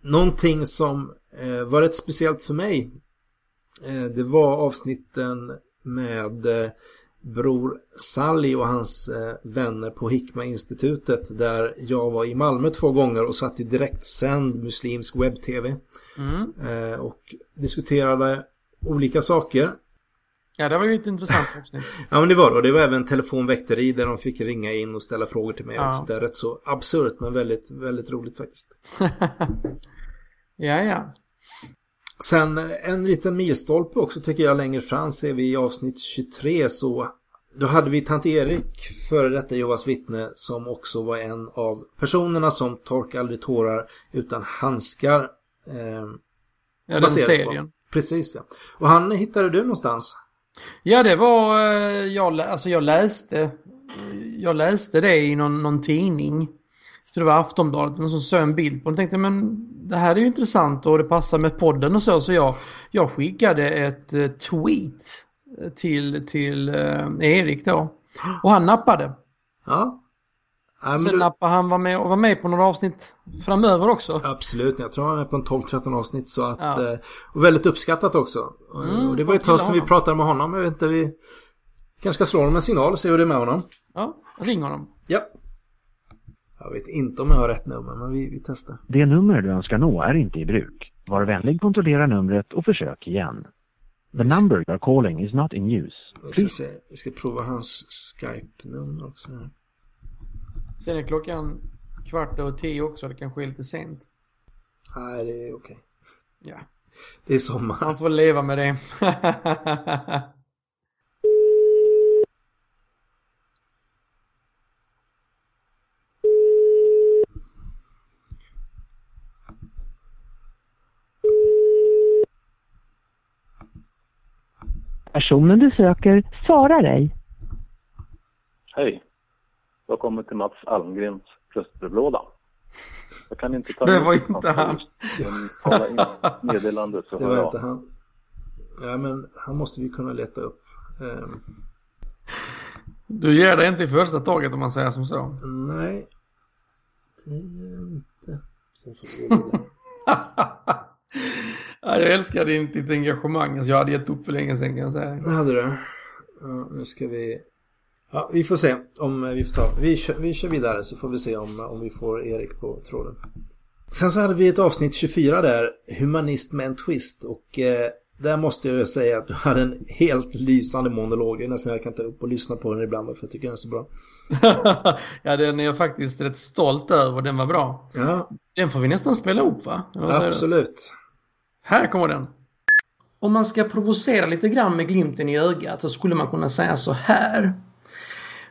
Någonting som eh, var rätt speciellt för mig eh, det var avsnitten med eh, Bror Sally och hans eh, vänner på Hikma-institutet där jag var i Malmö två gånger och satt i direktsänd muslimsk webb-tv. Mm. Eh, och diskuterade olika saker. Ja, det var ju ett intressant avsnitt. ja, men det var det. Och det var även telefonväkteri där de fick ringa in och ställa frågor till mig. Ja. Det är rätt så absurt men väldigt, väldigt roligt faktiskt. ja, ja. Sen en liten milstolpe också tycker jag längre fram ser vi i avsnitt 23 så då hade vi tant Erik, före detta Jehovas vittne, som också var en av personerna som torkade aldrig tårar utan handskar. Eh, ja, den serien. På. Precis ja. Och han hittade du någonstans? Ja, det var, eh, jag, alltså jag läste, jag läste det i någon, någon tidning. Så det var Aftonbladet, som såg en bild på den. tänkte men det här är ju intressant och det passar med podden och så. Så jag, jag skickade ett uh, tweet till, till uh, Erik då. Och han nappade. Ja. Ja, Sen du... nappade han var med och var med på några avsnitt framöver också. Absolut, jag tror han är på en 12-13 avsnitt så att... Ja. Eh, och väldigt uppskattat också. Mm, och det var ju ett tag sedan vi pratade med honom. Jag vet inte, vi kanske ska slå honom en signal och se hur det är med honom. Ja, ring honom. Ja. Jag vet inte om jag har rätt nummer, men vi, vi testar. Det nummer du önskar nå är inte i bruk. Var vänlig kontrollera numret och försök igen. The number you are calling is not in use. Vi ska prova hans Skype-nummer också. Sen är klockan kvart över tio också. Det kanske är lite sent. Nej, det är okej. Ja. Det är sommar. Man får leva med det. Personen du söker svarar ej. Hej. Har kommit till Mats Almgrens röstbrevlåda. Jag kan inte ta Det var inte han. Tala in meddelande så Det var inte han. Ja men han måste vi kunna leta upp. Um... Du ger dig inte i första taget om man säger som så. Nej. Det gör jag inte. Sen får vi jag älskar din, ditt engagemang. Alltså, jag hade gett upp för länge sedan kan jag säga. Det hade du. Ja, nu ska vi Ja, vi får se om vi får ta. Vi kör, vi kör vidare så får vi se om, om vi får Erik på tråden. Sen så hade vi ett avsnitt 24 där, Humanist med en twist. Och eh, där måste jag säga att du hade en helt lysande monolog. Det är nästan jag kan ta upp och lyssna på den ibland för jag tycker den är så bra. ja, den är jag faktiskt rätt stolt över. Den var bra. Ja. Den får vi nästan spela upp va? Absolut. Här kommer den. Om man ska provocera lite grann med glimten i ögat så skulle man kunna säga så här.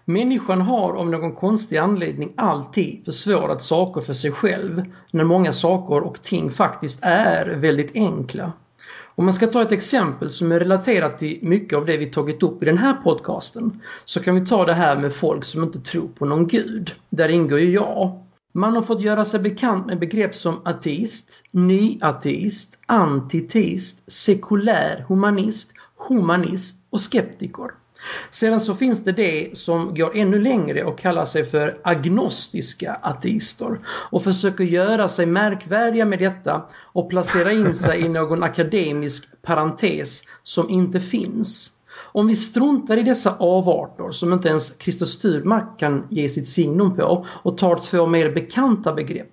Människan har av någon konstig anledning alltid försvårat saker för sig själv när många saker och ting faktiskt är väldigt enkla. Om man ska ta ett exempel som är relaterat till mycket av det vi tagit upp i den här podcasten så kan vi ta det här med folk som inte tror på någon gud. Där ingår ju jag. Man har fått göra sig bekant med begrepp som ateist, nyateist, antiteist, sekulär humanist, humanist och skeptiker. Sedan så finns det det som går ännu längre och kallar sig för agnostiska ateister och försöker göra sig märkvärdiga med detta och placera in sig i någon akademisk parentes som inte finns. Om vi struntar i dessa avarter som inte ens Christer Sturmark kan ge sitt signum på och tar två mer bekanta begrepp.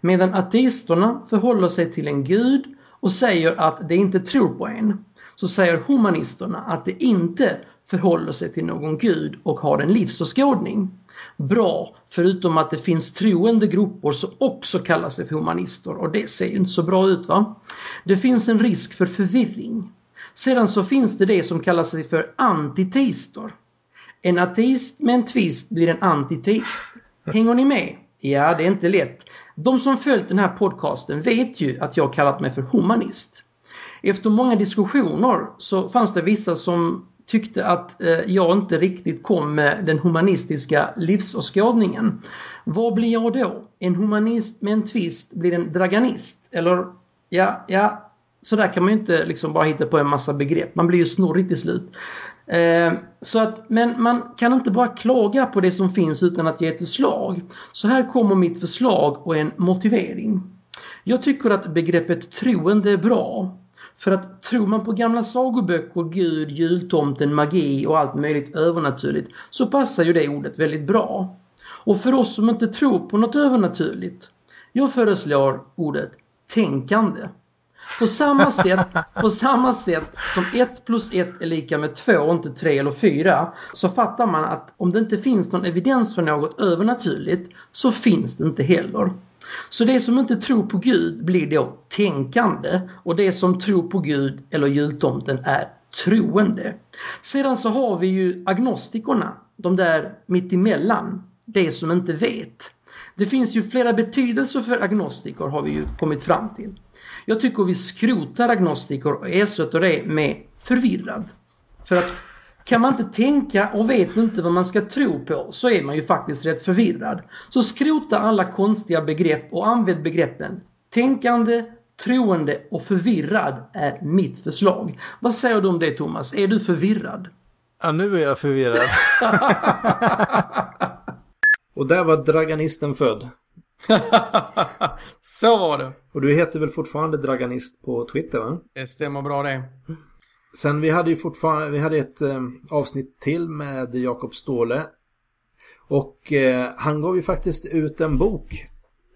Medan ateisterna förhåller sig till en gud och säger att de inte tror på en så säger humanisterna att de inte förhåller sig till någon gud och har en livsåskådning. Bra, förutom att det finns troende grupper som också kallar sig för humanister och det ser ju inte så bra ut va. Det finns en risk för förvirring. Sedan så finns det det som kallar sig för antiteister. En ateist med en twist blir en antiteist. Hänger ni med? Ja, det är inte lätt. De som följt den här podcasten vet ju att jag kallat mig för humanist. Efter många diskussioner så fanns det vissa som tyckte att eh, jag inte riktigt kom med den humanistiska livsåskådningen. Vad blir jag då? En humanist med en twist blir en draganist? Eller ja, ja, så där kan man ju inte liksom bara hitta på en massa begrepp. Man blir ju snurrig till slut. Eh, så att, men man kan inte bara klaga på det som finns utan att ge ett förslag. Så här kommer mitt förslag och en motivering. Jag tycker att begreppet troende är bra. För att tror man på gamla sagoböcker, Gud, jultomten, magi och allt möjligt övernaturligt så passar ju det ordet väldigt bra. Och för oss som inte tror på något övernaturligt, jag föreslår ordet tänkande. På samma sätt, på samma sätt som 1 plus 1 är lika med 2 och inte 3 eller 4 så fattar man att om det inte finns någon evidens för något övernaturligt så finns det inte heller. Så det som inte tror på Gud blir då tänkande och det som tror på Gud eller jultomten är troende. Sedan så har vi ju agnostikerna, de där mittemellan, det som inte vet. Det finns ju flera betydelser för agnostiker har vi ju kommit fram till. Jag tycker vi skrotar agnostiker och ersätter det med förvirrad. För att Kan man inte tänka och vet inte vad man ska tro på så är man ju faktiskt rätt förvirrad. Så skrota alla konstiga begrepp och använd begreppen tänkande, troende och förvirrad är mitt förslag. Vad säger du om det Thomas? Är du förvirrad? Ja, nu är jag förvirrad. och där var Draganisten född. Så var det. Och du heter väl fortfarande Draganist på Twitter va? Det stämmer bra det. Sen vi hade ju fortfarande, vi hade ett eh, avsnitt till med Jakob Ståhle. Och eh, han gav ju faktiskt ut en bok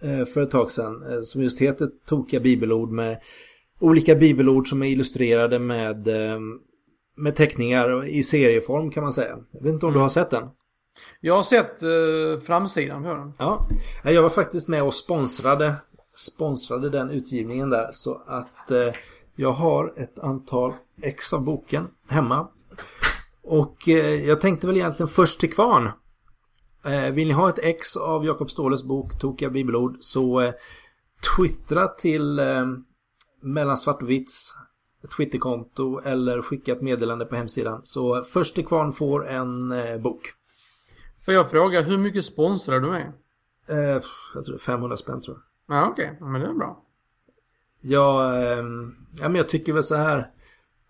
eh, för ett tag sedan eh, som just heter Tokiga bibelord med olika bibelord som är illustrerade med, eh, med teckningar i serieform kan man säga. Jag vet inte om mm. du har sett den? Jag har sett eh, framsidan på den. Ja, jag var faktiskt med och sponsrade, sponsrade den utgivningen där så att eh, jag har ett antal ex av boken hemma. Och eh, jag tänkte väl egentligen först till kvarn. Eh, vill ni ha ett ex av Jakob Ståhles bok Tokiga bibelord så eh, twittra till eh, mellan svart och vits Twitterkonto eller skicka ett meddelande på hemsidan. Så eh, först till kvarn får en eh, bok. Får jag fråga, hur mycket sponsrar du med? Eh, jag tror 500 spänn tror jag. Ja, okej. Okay. men det är bra. Ja, eh, ja, men jag tycker väl så här.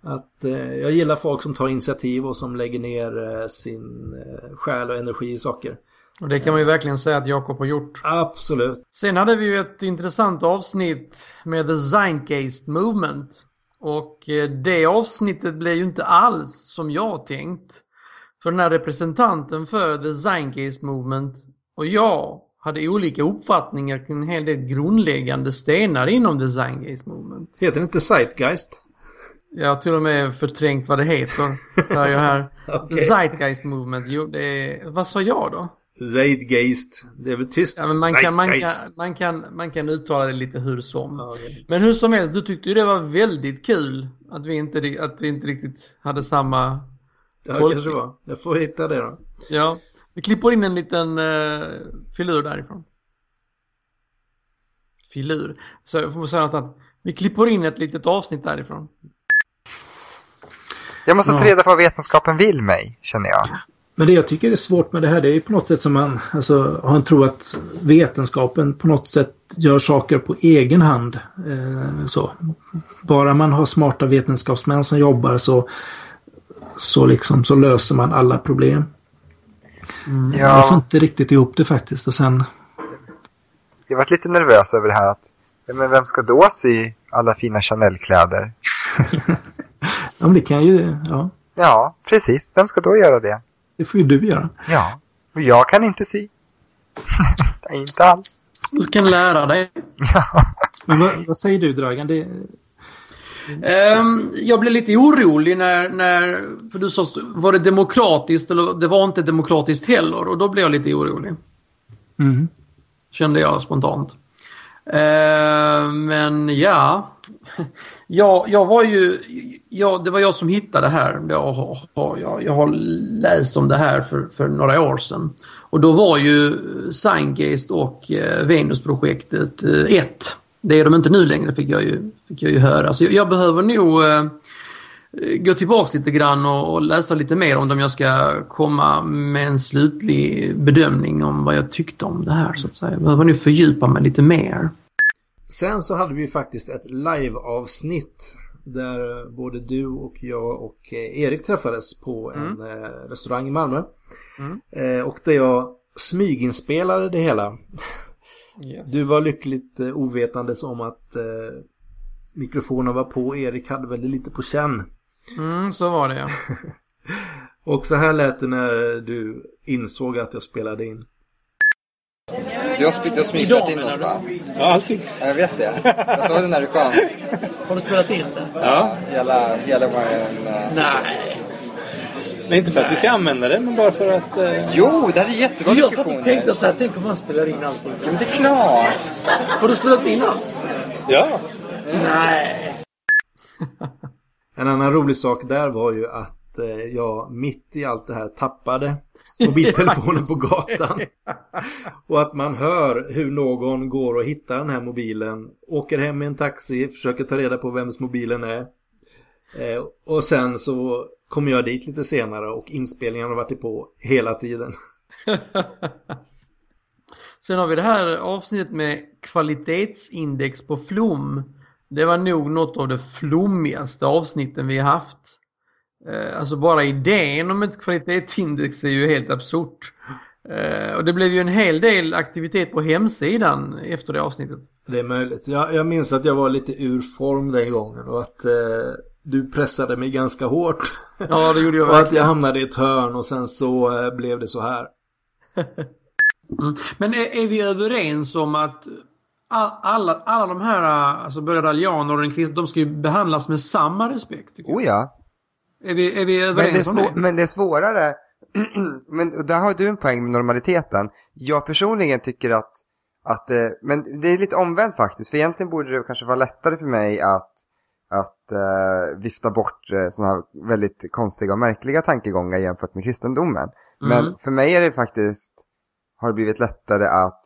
Att eh, jag gillar folk som tar initiativ och som lägger ner eh, sin eh, själ och energi i saker. Och det kan man ju verkligen säga att Jakob har gjort. Absolut. Sen hade vi ju ett intressant avsnitt med The Zeitgeist Movement. Och eh, det avsnittet blev ju inte alls som jag tänkt. För den här representanten för The Zeitgeist Movement och jag hade olika uppfattningar kring en hel del grundläggande stenar inom The Zeitgeist Movement. Heter det inte Zeitgeist? Jag har till och med förträngt vad det heter. Hör jag här. okay. The Zeitgeist Movement. Jo, det är... Vad sa jag då? Zeitgeist. Det är väl tyst. Ja, men man, kan, man, kan, man, kan, man kan uttala det lite hur som. Okay. Men hur som helst, du tyckte ju det var väldigt kul att vi inte, att vi inte riktigt hade samma Ja, det kanske var. Jag får hitta det då. Ja. Vi klipper in en liten uh, filur därifrån. Filur. Så jag får säga något annat. Vi klipper in ett litet avsnitt därifrån. Jag måste ta reda på vad vetenskapen vill mig, känner jag. Men det jag tycker är svårt med det här det är ju på något sätt som man alltså, har en tro att vetenskapen på något sätt gör saker på egen hand. Eh, så. Bara man har smarta vetenskapsmän som jobbar så så liksom så löser man alla problem. Mm. Ja. Jag får inte riktigt ihop det faktiskt och sen... Jag varit lite nervös över det här att men vem ska då sy alla fina Chanel-kläder? ja, men det kan ju... Ja. ja, precis. Vem ska då göra det? Det får ju du göra. Ja, och jag kan inte sy. inte alls. Du kan lära dig. Ja. Men vad, vad säger du Dragan? Det, Um, jag blev lite orolig när, när, för du sa, var det demokratiskt eller det var inte demokratiskt heller och då blev jag lite orolig. Mm. Kände jag spontant. Uh, men ja, jag, jag var ju, jag, det var jag som hittade det här. Jag, jag, jag har läst om det här för, för några år sedan. Och då var ju Sciengeist och eh, Venusprojektet eh, ett. Det är de inte nu längre fick jag ju, fick jag ju höra. Så jag, jag behöver nog eh, gå tillbaka lite grann och, och, läsa lite mer om dem jag ska komma med en slutlig bedömning om vad jag tyckte om det här så att säga. Jag behöver nog fördjupa mig lite mer. Sen så hade vi faktiskt ett live-avsnitt där både du och jag och eh, Erik träffades på en mm. Eh, restaurang i Malmö. Mm. Och där jag smyginspelade det hela. Yes. Du var lyckligt eh, ovetandes om att eh, mikrofonen var på. Erik hade väl lite på känn. Mm, så var det ja. och så här lät det när du insåg att jag spelade in. Du har, du har smygspelat in oss va? Ja, allting. Ja, jag vet det. Jag såg det när du kom. Har du spelat in det? Ja. Hela, hela vår... Nej. Men inte för att vi ska använda det, men bara för att... Eh... Jo, det här är jättebra Jag satt och tänkte så här, tänk om man spelar in allting. Ja, men det är klart! Har du spelat in allt? Ja. Nej. en annan rolig sak där var ju att eh, jag mitt i allt det här tappade mobiltelefonen på gatan. Och att man hör hur någon går och hittar den här mobilen, åker hem i en taxi, försöker ta reda på vems mobilen är. Eh, och sen så kom jag dit lite senare och inspelningen har varit på hela tiden. Sen har vi det här avsnittet med kvalitetsindex på flum. Det var nog något av det flummigaste avsnitten vi haft. Eh, alltså bara idén om ett kvalitetsindex är ju helt absurt. Eh, och det blev ju en hel del aktivitet på hemsidan efter det avsnittet. Det är möjligt. Jag, jag minns att jag var lite ur form den gången och att eh, du pressade mig ganska hårt. Ja, det gjorde jag verkligen. och att jag hamnade i ett hörn och sen så eh, blev det så här. mm. Men är, är, vi överens om att alla, alla de här, alltså både rallianer och den kristna, de ska ju behandlas med samma respekt? Oh ja. Är vi, är vi överens men det är om det? Men det är svårare. men där har du en poäng med normaliteten. Jag personligen tycker att, att eh, men det är lite omvänt faktiskt. För egentligen borde det kanske vara lättare för mig att, att uh, vifta bort uh, sådana här väldigt konstiga och märkliga tankegångar jämfört med kristendomen. Men mm. för mig är det faktiskt, har det blivit lättare att,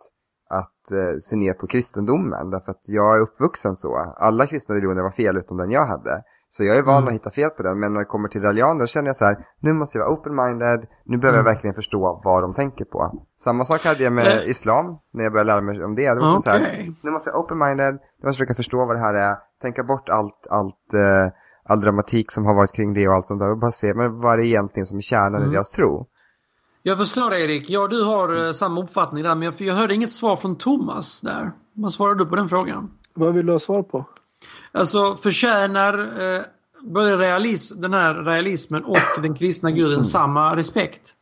att uh, se ner på kristendomen. Därför att jag är uppvuxen så. Alla kristna religioner var fel utom den jag hade. Så jag är van mm. att hitta fel på den, men när det kommer till religion känner jag så här, nu måste jag vara open-minded, nu behöver mm. jag verkligen förstå vad de tänker på. Samma sak hade jag med äh. islam, när jag började lära mig om det. Det var okay. så här, nu måste jag vara open-minded, nu måste jag försöka förstå vad det här är, tänka bort allt, allt, uh, all dramatik som har varit kring det och allt sånt där, och bara se, men vad är det egentligen som är kärnan mm. i deras tro? Jag förstår Erik, ja du har uh, samma uppfattning där, men jag, jag hörde inget svar från Thomas där. Vad svarar du på den frågan? Vad vill du ha svar på? Alltså förtjänar eh, både realism, den här realismen och den kristna guden mm. samma respekt?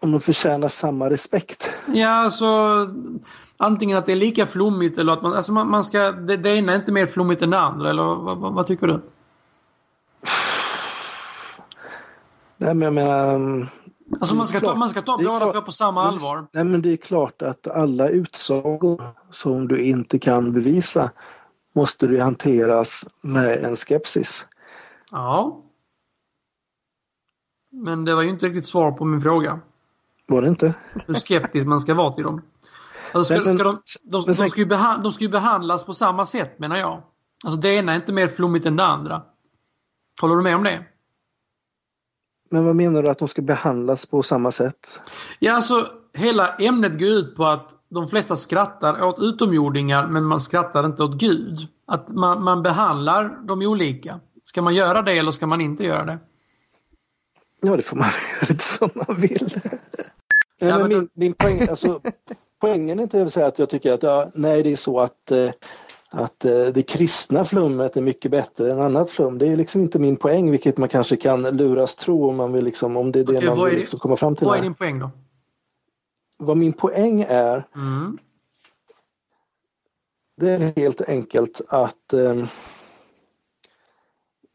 Om de förtjänar samma respekt? Ja, alltså antingen att det är lika flummigt eller att man, alltså man, man ska, det, det ena är inte mer flummigt än det andra eller vad, vad, vad tycker du? Nej men jag menar... Mm, alltså man ska, klart, ta, man ska ta båda två på samma allvar. Nej men det är klart att alla utsagor som du inte kan bevisa måste det hanteras med en skepsis. Ja. Men det var ju inte riktigt svar på min fråga. Var det inte? Hur skeptisk man ska vara till dem. Alltså ska, ska de, de, de, ska ju behandlas, de ska ju behandlas på samma sätt menar jag. Alltså det ena är inte mer flummigt än det andra. Håller du med om det? Men vad menar du att de ska behandlas på samma sätt? Ja, alltså hela ämnet går ut på att de flesta skrattar åt utomjordingar men man skrattar inte åt Gud. Att man, man behandlar dem olika. Ska man göra det eller ska man inte göra det? Ja, det får man göra lite som man vill. nej, ja, men min, min poäng, alltså, poängen är inte säga att jag tycker att ja, nej, det är så att eh, att eh, det kristna flummet är mycket bättre än annat flum. Det är liksom inte min poäng, vilket man kanske kan luras tro om man vill liksom, om det är det okay, man vill liksom komma fram till. Vad är din poäng då? Vad min poäng är mm. Det är helt enkelt att eh,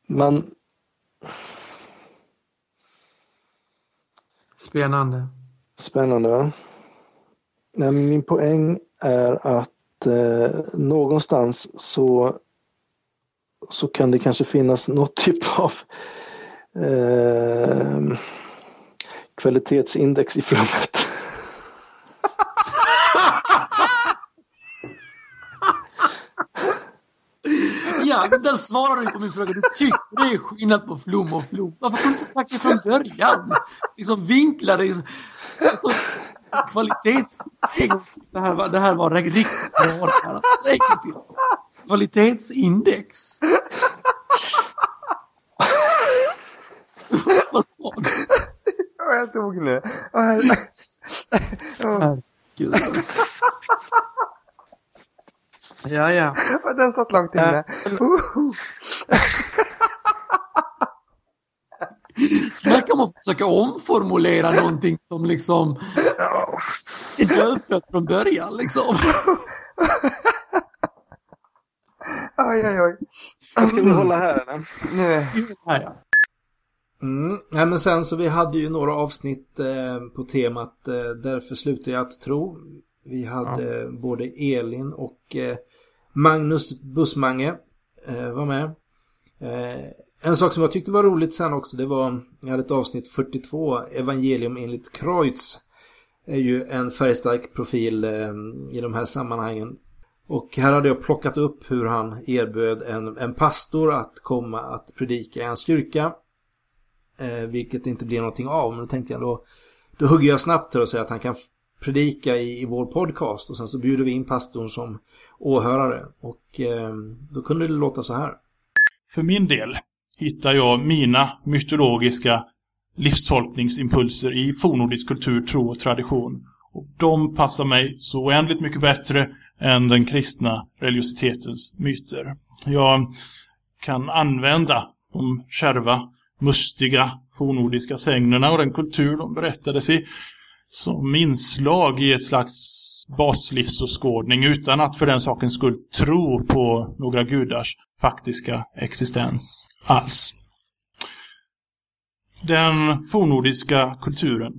man Spännande. Spännande va? Nej, min poäng är att eh, någonstans så, så kan det kanske finnas något typ av eh, kvalitetsindex i flummet. Ja, där svarar du på min fråga. Du tycker det är skillnad på flum och flum. Varför kunde du inte sagt det från början? Liksom vinkla det. Alltså, så, så kvalitets... Det här var, det här var riktigt bra. Kvalitetsindex. Vad sa du? Jag dog nu. Herregud. Ja, ja. Den satt långt inne. Snacka om att försöka omformulera någonting som liksom är dödfött från början liksom. Oj, oj, oj. Ska vi hålla här eller? Nu. Här, ja. Mm. Nej, men sen så vi hade ju några avsnitt eh, på temat eh, Därför slutar jag att tro. Vi hade ja. både Elin och eh, Magnus Bussmange eh, var med. En sak som jag tyckte var roligt sen också det var, jag hade ett avsnitt 42, Evangelium enligt Kreutz. Är ju en färgstark profil eh, i de här sammanhangen. Och här hade jag plockat upp hur han erbjöd en, en pastor att komma att predika i hans kyrka. Eh, vilket inte blev någonting av. Men då tänkte jag då, då hugger jag snabbt till och säger att han kan predika i, i vår podcast. Och sen så bjuder vi in pastorn som åhörare. Och eh, då kunde det låta så här. För min del hittar jag mina mytologiska livstolkningsimpulser i fornordisk kultur, tro och tradition. Och de passar mig så oändligt mycket bättre än den kristna religiositetens myter. Jag kan använda de kärva, mustiga fornordiska sägnerna och den kultur de berättades i som inslag i ett slags baslivsåskådning utan att för den sakens skull tro på några gudars faktiska existens alls. Den fornordiska kulturen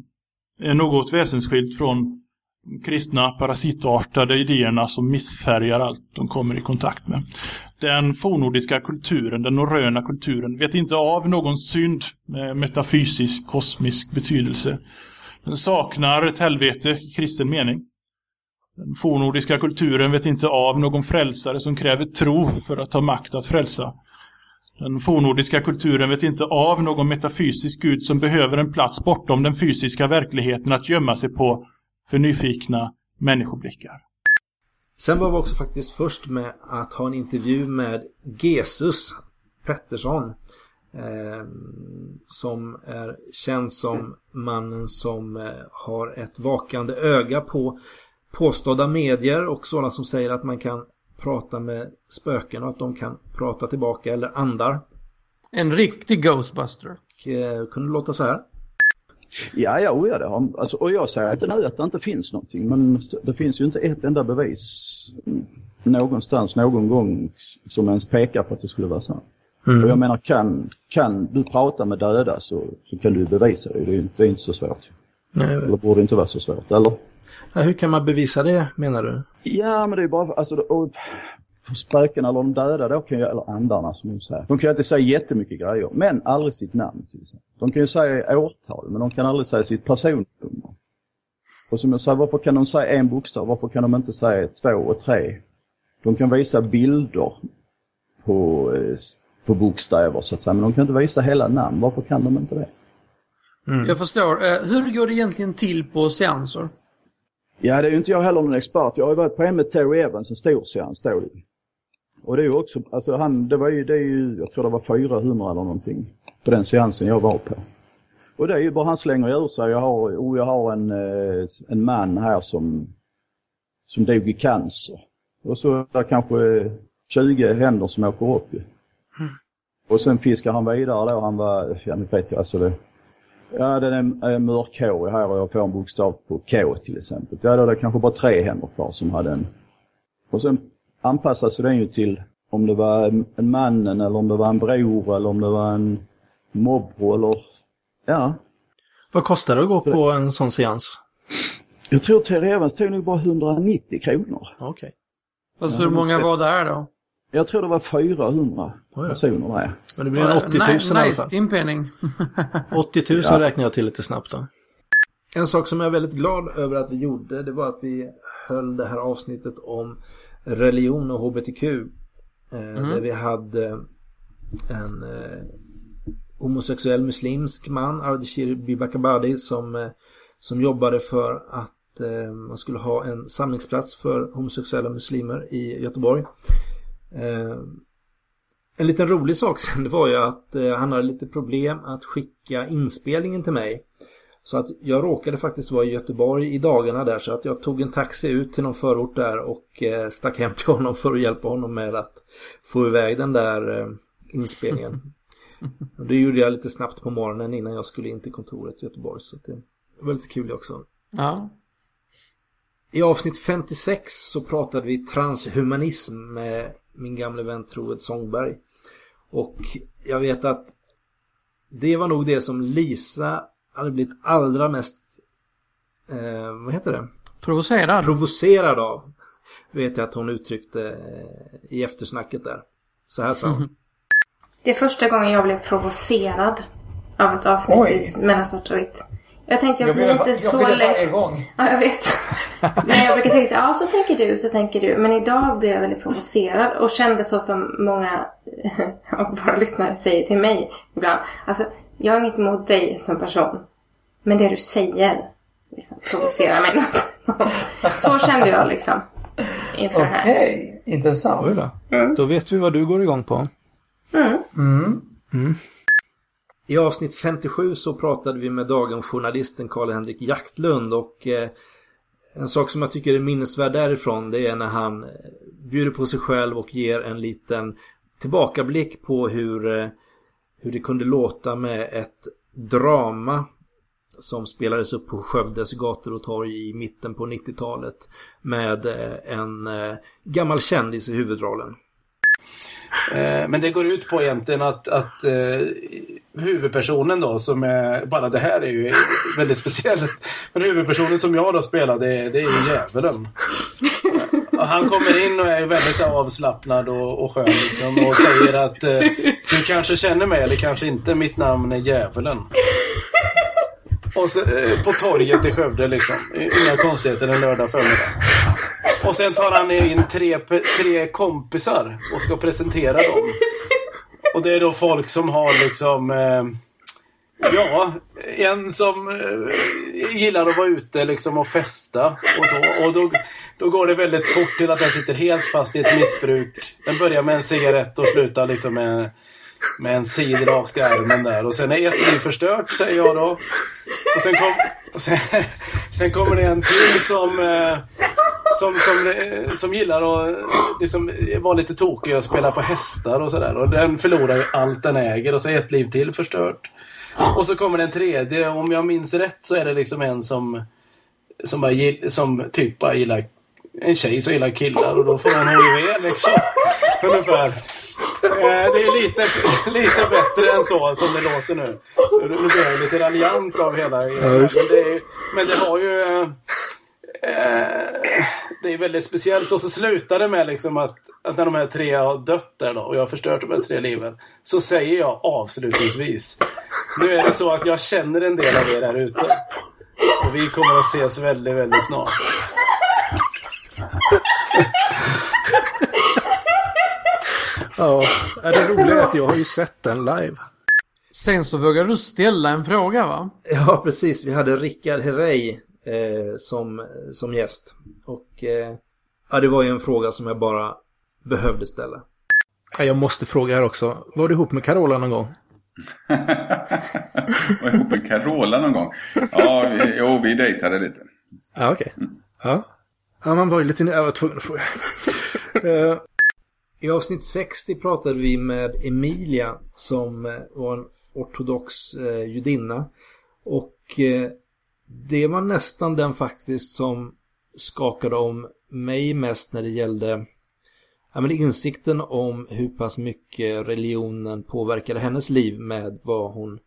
är något väsensskilt från kristna parasitartade idéerna som missfärgar allt de kommer i kontakt med. Den fornordiska kulturen, den norröna kulturen, vet inte av någon synd med metafysisk, kosmisk betydelse. Den saknar ett helvete i kristen mening. Den fornordiska kulturen vet inte av någon frälsare som kräver tro för att ha makt att frälsa. Den fornordiska kulturen vet inte av någon metafysisk gud som behöver en plats bortom den fysiska verkligheten att gömma sig på för nyfikna människoblickar. Sen var vi också faktiskt först med att ha en intervju med Jesus Pettersson. Eh, som är känd som mannen som eh, har ett vakande öga på påstådda medier och sådana som säger att man kan prata med spöken och att de kan prata tillbaka eller andar. En riktig Ghostbuster. Och, eh, kunde låta så här. Ja, ja, oh ja det har, alltså, och jag säger inte nu att det inte finns någonting men det finns ju inte ett enda bevis någonstans någon gång som ens pekar på att det skulle vara sant. Mm. Och jag menar kan, kan du prata med döda så, så kan du bevisa det. Det är, inte, det är inte så svårt. Nej. Eller borde inte vara så svårt, eller? Ja, hur kan man bevisa det menar du? Ja men det är bara, alltså, och, för spöken eller de döda då kan ju, eller andarna som de säger. De kan ju alltid säga jättemycket grejer, men aldrig sitt namn till exempel. De kan ju säga årtal, men de kan aldrig säga sitt personnummer. Och som jag sa, varför kan de säga en bokstav? Varför kan de inte säga två och tre? De kan visa bilder på, eh, på bokstäver så att säga, men de kan inte visa hela namn. Varför kan de inte det? Mm. Jag förstår. Eh, hur går det egentligen till på seanser? Ja, det är ju inte jag heller någon expert. Jag har ju varit på en med Terry Evans, en stor seans då. Och det är ju också, alltså han, det var ju, det är ju, jag tror det var 400 eller någonting på den seansen jag var på. Och det är ju bara han slänger ur sig, jag har, oh, jag har en, eh, en man här som, som dog i cancer. Och så är det kanske 20 händer som åker upp ju. Mm. Och sen fiskar han vidare då, han var, ja nu vet jag, alltså det, ja den är mörk-K här och jag får en bokstav på K till exempel. Ja då är det kanske bara tre händer kvar som hade en. Och sen anpassas den ju till om det var en mannen eller om det var en bror eller om det var en morbror eller ja. Vad kostar det att gå på en sån seans? Jag tror Terry Evans tog nog bara 190 kronor. Okej. Okay. Alltså hur många var där då? Jag tror det var 400 personer med. Men det blir en 80 000 nice, i alla fall. timpenning. 80 000 ja. räknar jag till lite snabbt då. En sak som jag är väldigt glad över att vi gjorde det var att vi höll det här avsnittet om religion och HBTQ. Eh, mm. Där vi hade en eh, homosexuell muslimsk man, Ardeshir Bibakabadi, som, eh, som jobbade för att eh, man skulle ha en samlingsplats för homosexuella muslimer i Göteborg. Eh, en liten rolig sak sen det var ju att eh, han hade lite problem att skicka inspelningen till mig. Så att jag råkade faktiskt vara i Göteborg i dagarna där så att jag tog en taxi ut till någon förort där och eh, stack hem till honom för att hjälpa honom med att få iväg den där inspelningen. Och det gjorde jag lite snabbt på morgonen innan jag skulle in till kontoret i Göteborg så det var lite kul också. Ja. I avsnitt 56 så pratade vi transhumanism med min gamle vän Troed Sångberg. Och jag vet att det var nog det som Lisa hade blivit allra mest, eh, vad heter det? Provocerad. Provocerad av. Vet jag att hon uttryckte eh, i eftersnacket där. Så här sa hon. Det är första gången jag blev provocerad av ett avsnitt Oj. mellan svart och vitt. Jag tänkte jag, jag blir inte jag så lätt. Varje gång. Ja, jag vet. Men jag brukar tänka så ja så tänker du, så tänker du. Men idag blev jag väldigt provocerad och kände så som många av våra lyssnare säger till mig ibland. Alltså, Jag har inget emot dig som person. Men det du säger liksom, provocerar mig. Så kände jag liksom. Inför okay. det här. Okej, intressant. Då. Mm. då vet vi vad du går igång på. Mm. Mm. I avsnitt 57 så pratade vi med dagens journalisten Karl-Henrik Jaktlund och eh, en sak som jag tycker är minnesvärd därifrån det är när han eh, bjuder på sig själv och ger en liten tillbakablick på hur, eh, hur det kunde låta med ett drama som spelades upp på Skövdes gator och torg i mitten på 90-talet med en gammal kändis i huvudrollen. Eh, men det går ut på egentligen att, att eh, huvudpersonen då som är, bara det här är ju väldigt speciellt. Men huvudpersonen som jag då spelar det, det är ju djävulen. Och han kommer in och är väldigt så avslappnad och, och skön liksom, och säger att eh, du kanske känner mig eller kanske inte, mitt namn är djävulen. Och så, eh, på torget i Skövde liksom. Inga konstigheter en lördag förmiddag. Och sen tar han in tre, tre kompisar och ska presentera dem. Och det är då folk som har liksom... Eh, ja, en som eh, gillar att vara ute liksom och festa och så. Och då, då går det väldigt fort till att den sitter helt fast i ett missbruk. Den börjar med en cigarett och slutar liksom med, med en sid rakt i armen där. Och sen är ett liv förstört, säger jag då. Och sen, kom, och sen, sen kommer det en till som... Eh, som, som, eh, som gillar att eh, liksom, vara lite tokig och spela på hästar och sådär. Och den förlorar ju allt den äger och så är ett liv till förstört. Och så kommer den tredje. Om jag minns rätt så är det liksom en som som, bara, som typ bara gillar en tjej som gillar killar och då får hon HIV liksom. Ungefär. Eh, det är lite, lite bättre än så som det låter nu. Nu blir jag lite raljant av hela. Ja, men, det, men det har ju... Eh, det är väldigt speciellt. Och så slutar det med liksom att, att när de här tre har dött där då, och jag har förstört de här tre liven. Så säger jag avslutningsvis. Nu är det så att jag känner en del av er här ute. Och vi kommer att ses väldigt, väldigt snart. Ja, är det roliga att jag har ju sett den live. Sen så vågade du ställa en fråga va? Ja, precis. Vi hade Rickard Herrey eh, som, som gäst. Och eh, ja, det var ju en fråga som jag bara behövde ställa. Ja, jag måste fråga här också. Var du ihop med Carola någon gång? var ihop med Carola någon gång? Ja, vi, jo, vi dejtade lite. Ja, okej. Okay. Ja. ja, man var ju lite... Jag var tvungen att fråga. I avsnitt 60 pratade vi med Emilia som eh, var en ortodox eh, judinna. Och eh, det var nästan den faktiskt som skakade om mig mest när det gällde ja, men insikten om hur pass mycket religionen påverkade hennes liv med vad hon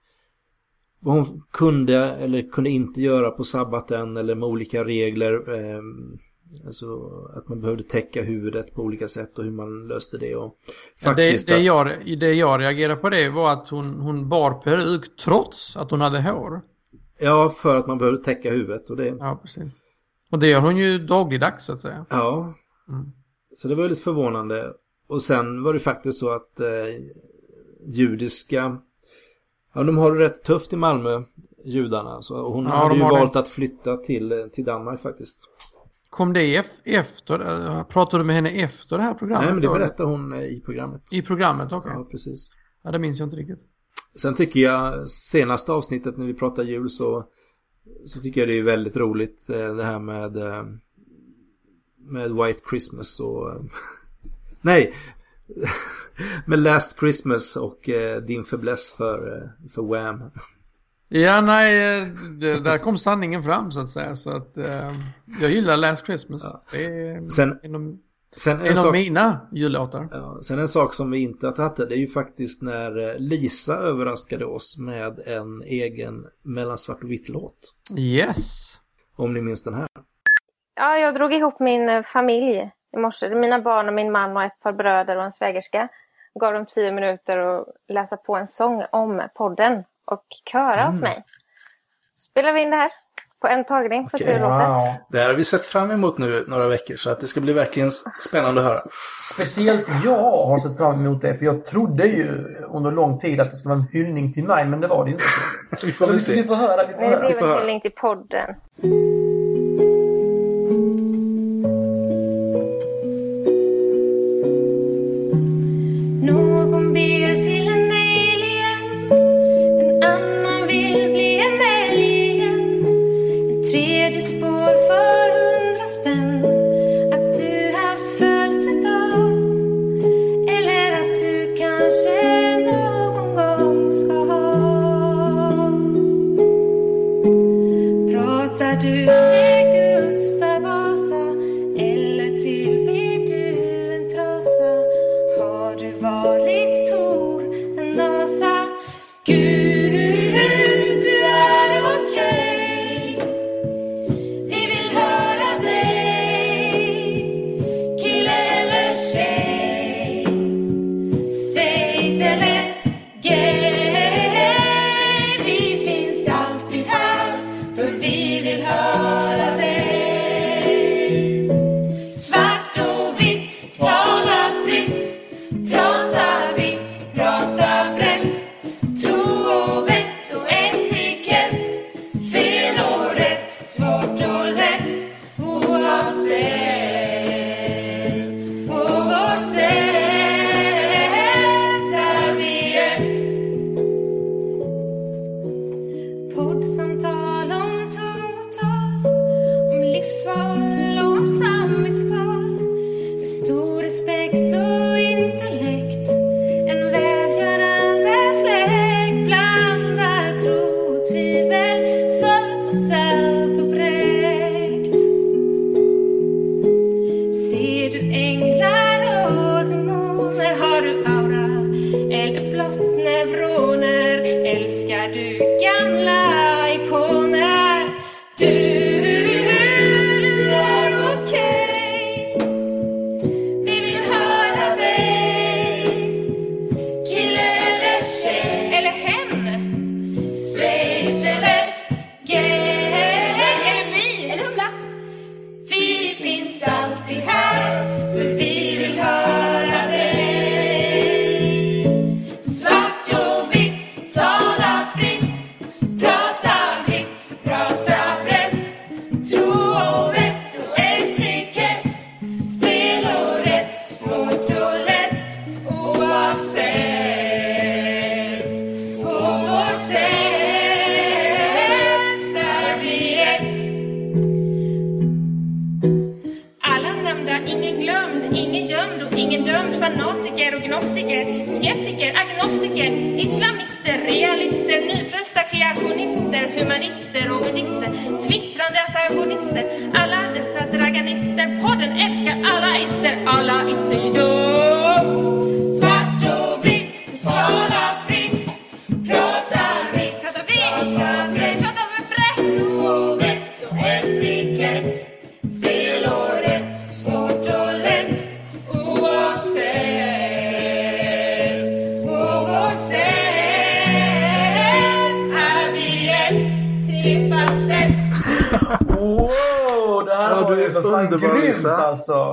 vad hon kunde eller kunde inte göra på sabbaten eller med olika regler. Eh, alltså att man behövde täcka huvudet på olika sätt och hur man löste det. Och faktiskt det, det, jag, det jag reagerade på det var att hon, hon bar peruk trots att hon hade hår. Ja, för att man behöver täcka huvudet och det... Ja, precis. Och det gör hon ju dagligdags så att säga. Ja. Mm. Så det var lite förvånande. Och sen var det faktiskt så att eh, judiska... Ja, de har det rätt tufft i Malmö, judarna. Så hon ja, hade ju valt det. att flytta till, till Danmark faktiskt. Kom det efter? Pratade du med henne efter det här programmet? Nej, men det berättade hon eh, i programmet. I programmet, okej. Okay. Ja, precis. Ja, det minns jag inte riktigt. Sen tycker jag senaste avsnittet när vi pratar jul så, så tycker jag det är väldigt roligt eh, det här med eh, med White Christmas och nej med Last Christmas och eh, din fäbless för, för Wham. Ja, nej, det, där kom sanningen fram så att säga. Så att jag gillar Last Christmas. Ja. Det är Sen, inom Sen en, en sak, av mina jullåtar. Ja, sen en sak som vi inte har tagit det är ju faktiskt när eh, Lisa överraskade oss med en egen mellan svart och vitt låt. Yes. Om ni minns den här. Ja, jag drog ihop min eh, familj i morse. Mina barn och min man och ett par bröder och en svägerska. Gav dem tio minuter att läsa på en sång om podden och köra mm. åt mig. Spelar vi in det här på en tagning. Får se hur det låter. Det här har vi sett fram emot nu några veckor så att det ska bli verkligen spännande att höra. Speciellt jag har sett fram emot det för jag trodde ju under lång tid att det skulle vara en hyllning till mig men det var det ju inte. vi får väl se. Vi får höra. Vi får Det höra. blir en hyllning till podden.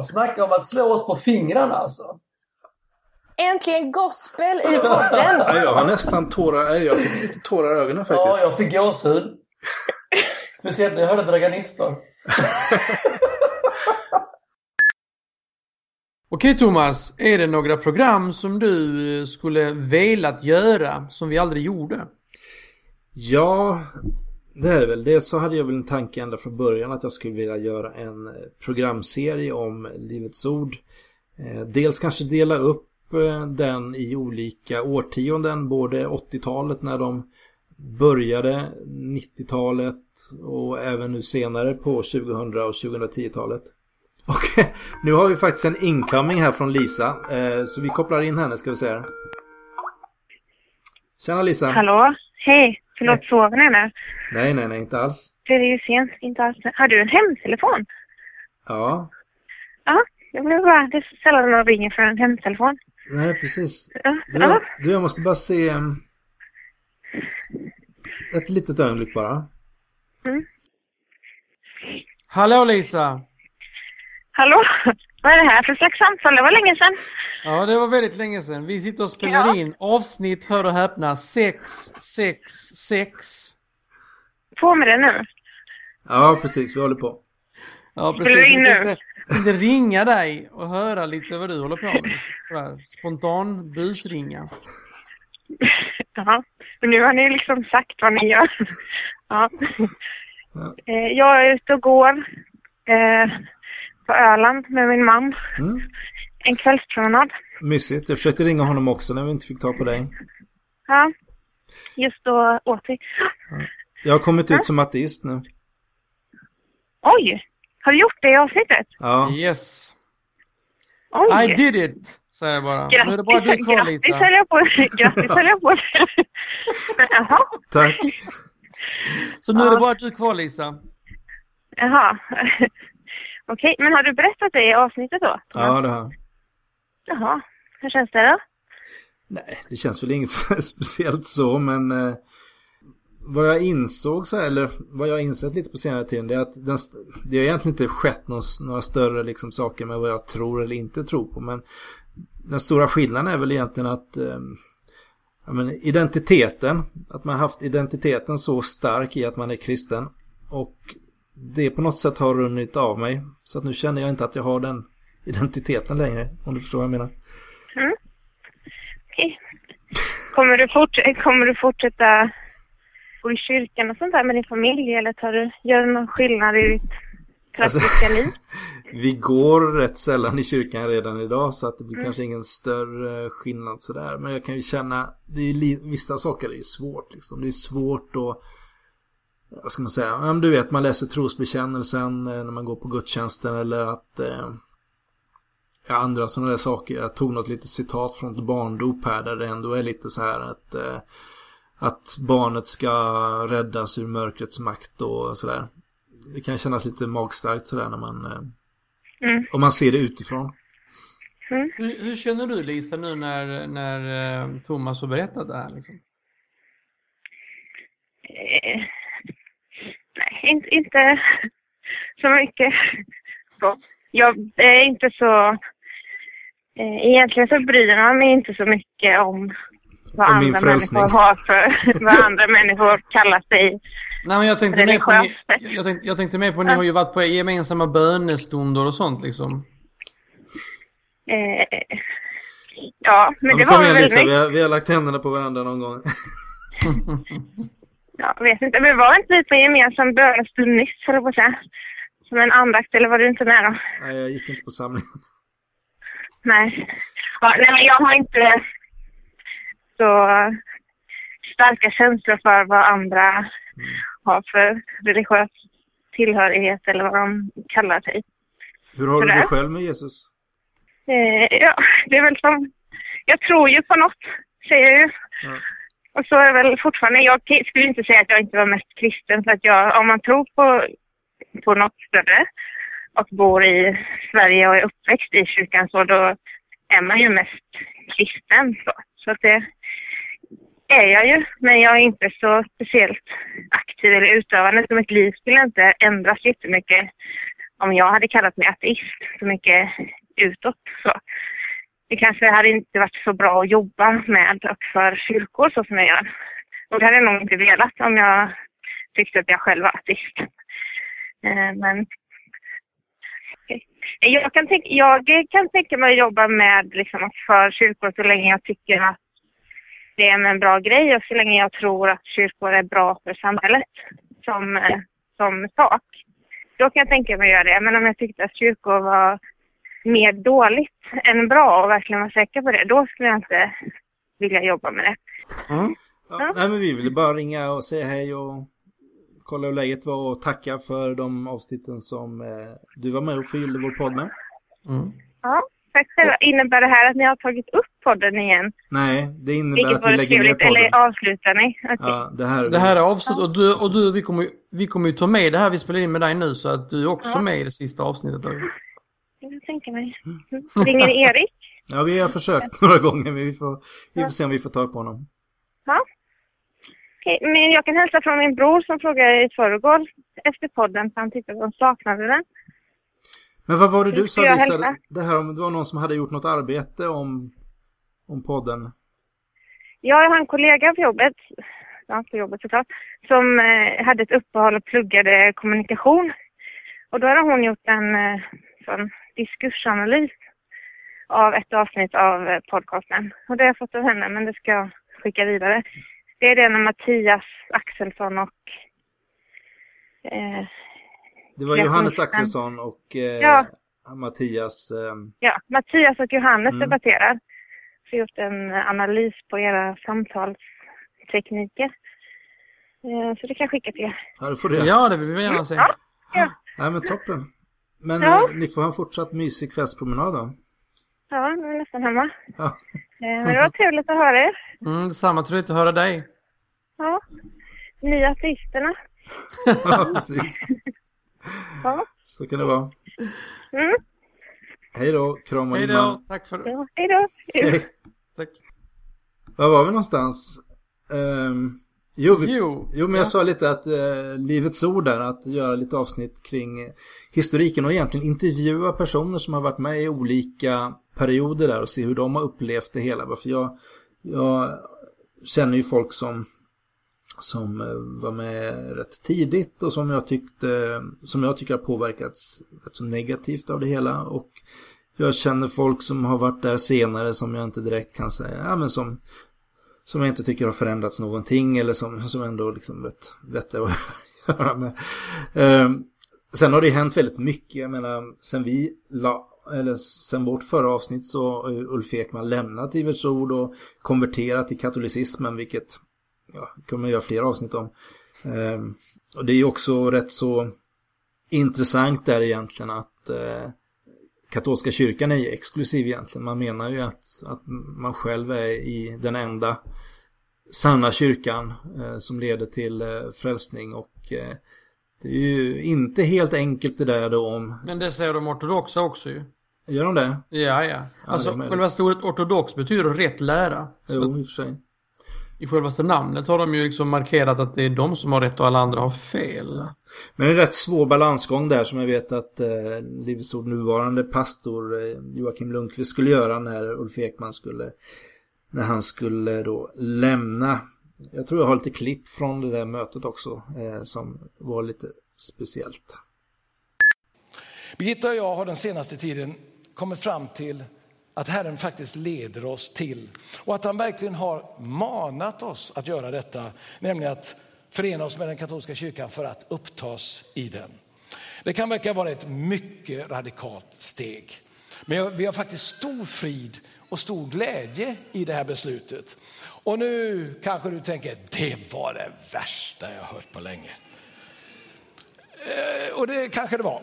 Snacka om att slå oss på fingrarna alltså. Äntligen gospel i podden! Ja, jag har nästan tårar, nej, jag fick lite tårar i ögonen Ja, faktiskt. jag fick gåshud. Speciellt när jag hörde Draganister. Okej Thomas, är det några program som du eh, skulle velat göra som vi aldrig gjorde? Ja, det är det väl. Det så hade jag väl en tanke ända från början att jag skulle vilja göra en eh, programserie om Livets Ord. Eh, dels kanske dela upp eh, den i olika årtionden, både 80-talet när de började, 90-talet och även nu senare på 2000 och 2010-talet. Och nu har vi faktiskt en incoming här från Lisa, så vi kopplar in henne ska vi se. Tjena Lisa! Hallå? Hej! Förlåt, sover ni nu? Nej, nej, nej, inte alls. Det är ju sent, inte alls. Har du en hemtelefon? Ja, Ja, jag vill bara... Det är sällan någon ringer från en hemtelefon. nej precis. Ja, Du, ja. du, jag måste bara se em, ett litet ögonblick bara. Mm. Hallå Lisa! Hallå? Vad är det här för slags samtal? Det var länge sedan. Ja, det var väldigt länge sedan. Vi sitter och spelar ja. in avsnitt, hör och häpna, 666. På med det nu. Ja, precis. Vi håller på. Ja, precis. Spelar in nu? Inte ringa dig och höra lite vad du håller på med. Sådär, spontan busringa. Ja, men nu har ni liksom sagt vad ni gör. Ja. ja. Eh, jag är ute och går eh, på Öland med min man. Mm. En kvällspromenad. Mysigt. Jag försökte ringa honom också när vi inte fick ta på dig. Ja, just då åt vi. Ja. Jag har kommit ut som ateist nu. Oj! Har du gjort det i avsnittet? Ja. Yes. Oj. I did it, säger jag bara. Grattis, nu är det bara du kvar, grattis Lisa. Höll jag på, grattis höll jag på Jaha. Tack. Så nu ja. är det bara du kvar, Lisa. Jaha. Okej, men har du berättat det i avsnittet då? Ja, det har Jaha. Hur känns det då? Nej, det känns väl inget speciellt så, men eh, vad jag insåg så här, eller vad jag har insett lite på senare tiden, det är att den, det har egentligen inte skett någon, några större liksom, saker med vad jag tror eller inte tror på. Men den stora skillnaden är väl egentligen att eh, men, identiteten, att man haft identiteten så stark i att man är kristen. Och det på något sätt har runnit av mig. Så att nu känner jag inte att jag har den identiteten längre, om du förstår vad jag menar. Mm. Okej. Okay. Kommer, du fort, kommer du fortsätta gå i kyrkan och sånt där med din familj eller tar du, gör du någon skillnad i ditt praktiska alltså, liv? Vi går rätt sällan i kyrkan redan idag så att det blir mm. kanske ingen större skillnad sådär. Men jag kan ju känna, det är vissa saker är ju svårt liksom. Det är svårt att vad ska man säga, ja, du vet man läser trosbekännelsen eh, när man går på gudstjänsten eller att eh, andra sådana där saker. Jag tog något litet citat från ett barndop här där det ändå är lite så här att eh, att barnet ska räddas ur mörkrets makt och sådär. Det kan kännas lite magstarkt sådär när man, eh, mm. om man ser det utifrån. Mm. Hur, hur, känner du Lisa nu när, när eh, Thomas har berättat det här? Liksom? Inte, inte så mycket. Så. Jag är inte så... Eh, egentligen så bryr man mig inte så mycket om vad andra människor har för, vad andra människor kallar sig Nej, men jag tänkte, mer på, ni, jag, tänkte, jag tänkte mer på, ni har ju varit på gemensamma bönestunder och sånt liksom. Eh, ja, men det var väl väldigt... Vi har, vi har lagt händerna på varandra någon gång. ja, vet inte. Men var inte vi på gemensam bönestund nyss, höll jag på att säga? Som en andakt, eller var du inte med då? Nej, jag gick inte på samlingen. Nej. Ja, nej, men jag har inte så starka känslor för vad andra mm. har för religiös tillhörighet eller vad de kallar sig. Hur har du det själv med Jesus? Eh, ja, det är väl som... Jag tror ju på något, säger jag ju. Ja. Och så är det väl fortfarande... Jag skulle inte säga att jag inte var mest kristen, för att jag, om man tror på, på något större och bor i Sverige och är uppväxt i kyrkan så då är man ju mest kristen. Så, så att det, är jag ju, men jag är inte så speciellt aktiv eller utövande. Så mitt liv skulle inte ändras jättemycket om jag hade kallat mig ateist så mycket utåt. Så det kanske hade inte varit så bra att jobba med och för kyrkor så som jag gör. Och det hade jag nog inte velat om jag tyckte att jag själv var ateist. Eh, men jag kan, tänka, jag kan tänka mig att jobba med liksom, för kyrkor så länge jag tycker att det är en bra grej och så länge jag tror att kyrkor är bra för samhället som, eh, som sak. Då kan jag tänka mig att göra det. Men om jag tyckte att kyrkor var mer dåligt än bra och verkligen var säker på det, då skulle jag inte vilja jobba med det. Mm. Ja, ja. Nej, men vi ville bara ringa och säga hej och kolla hur läget var och tacka för de avsnitten som eh, du var med och förgyllde vår podd med. Mm. Ja, Tack själva. Innebär det här att ni har tagit upp podden igen? Nej, det innebär Vilket att vi lägger ner podden. Eller avslutar ni? Okay. Ja, det här, det här är avslut och du, och du vi, kommer, vi kommer ju ta med det här vi spelar in med dig nu så att du är också ja. med i det sista avsnittet. Jag tänker mig. Ringer ni Erik? Ja, vi har försökt några gånger men vi får, vi får se om vi får tag på honom. Ja. Okej, men jag kan hälsa från min bror som frågade i förrgår efter podden, för han tyckte att de saknade den. Men vad var det du sa Lisa? Det här om det var någon som hade gjort något arbete om, om podden? Ja, jag har en kollega på jobbet, ja, på jobbet såklart, som eh, hade ett uppehåll och pluggade kommunikation. Och då hade hon gjort en eh, sån diskursanalys av ett avsnitt av eh, podcasten. Och det har jag fått av henne, men det ska jag skicka vidare. Det är det med Mattias Axelsson och... Eh, det var Johannes Axelsson och eh, ja. Mattias... Eh... Ja, Mattias och Johannes mm. debatterar. Så har gjort en analys på era samtalstekniker. Eh, så det kan jag skicka till er. Ja, det får du Ja, det vill vi gärna se. Ja, ja. ja men toppen. Men ja. eh, ni får ha en fortsatt mysig kvällspromenad då. Ja, nu är nästan hemma. Ja. Eh, men det var trevligt att höra er. Mm, detsamma. Trevligt att höra dig. Ja. Ni ateisterna. ja, precis. ja. Så kan det vara. Mm. Hej då, kram och Hej då, tack för det. Ja, hej då. Hej. Tack. Var var vi någonstans? Um, jo, vi, jo, jo, men jag sa lite att uh, Livets Ord där, att göra lite avsnitt kring uh, historiken och egentligen intervjua personer som har varit med i olika perioder där och se hur de har upplevt det hela. För jag, jag känner ju folk som som eh, var med rätt tidigt och som jag tyckte som jag tycker har påverkats rätt så negativt av det hela. Och jag känner folk som har varit där senare som jag inte direkt kan säga, ja men som som jag inte tycker har förändrats någonting eller som, som ändå liksom vet, vet jag vad jag göra med. Um, sen har det hänt väldigt mycket, jag menar sen vi la, eller sen vårt förra avsnitt så har Ulf Ekman lämnat Ivers Ord och konverterat till katolicismen vilket ja, kommer jag göra fler avsnitt om. Um, och det är ju också rätt så intressant där egentligen att uh, katolska kyrkan är ju exklusiv egentligen. Man menar ju att, att man själv är i den enda sanna kyrkan uh, som leder till uh, frälsning och det är ju inte helt enkelt det där då om... Men det säger de ortodoxa också ju. Gör de det? Ja, ja. Alltså själva ordet ortodox betyder rätt lära. Jo, i och för sig i självaste namnet har de ju liksom markerat att det är de som har rätt och alla andra har fel. Men det är en rätt svår balansgång där som jag vet att eh, Livets Ord nuvarande pastor eh, Joakim Lundqvist skulle göra när Ulf Ekman skulle när han skulle då lämna. Jag tror jag har lite klipp från det där mötet också eh, som var lite speciellt. Birgitta och jag har den senaste tiden kommit fram till att Herren faktiskt leder oss till och att han verkligen har manat oss att göra detta, nämligen att förena oss med den katolska kyrkan för att upptas i den. Det kan verka vara ett mycket radikalt steg. Men vi har faktiskt stor frid och stor glädje i det här beslutet. Och nu kanske du tänker, det var det värsta jag hört på länge. Eh, och det kanske det var.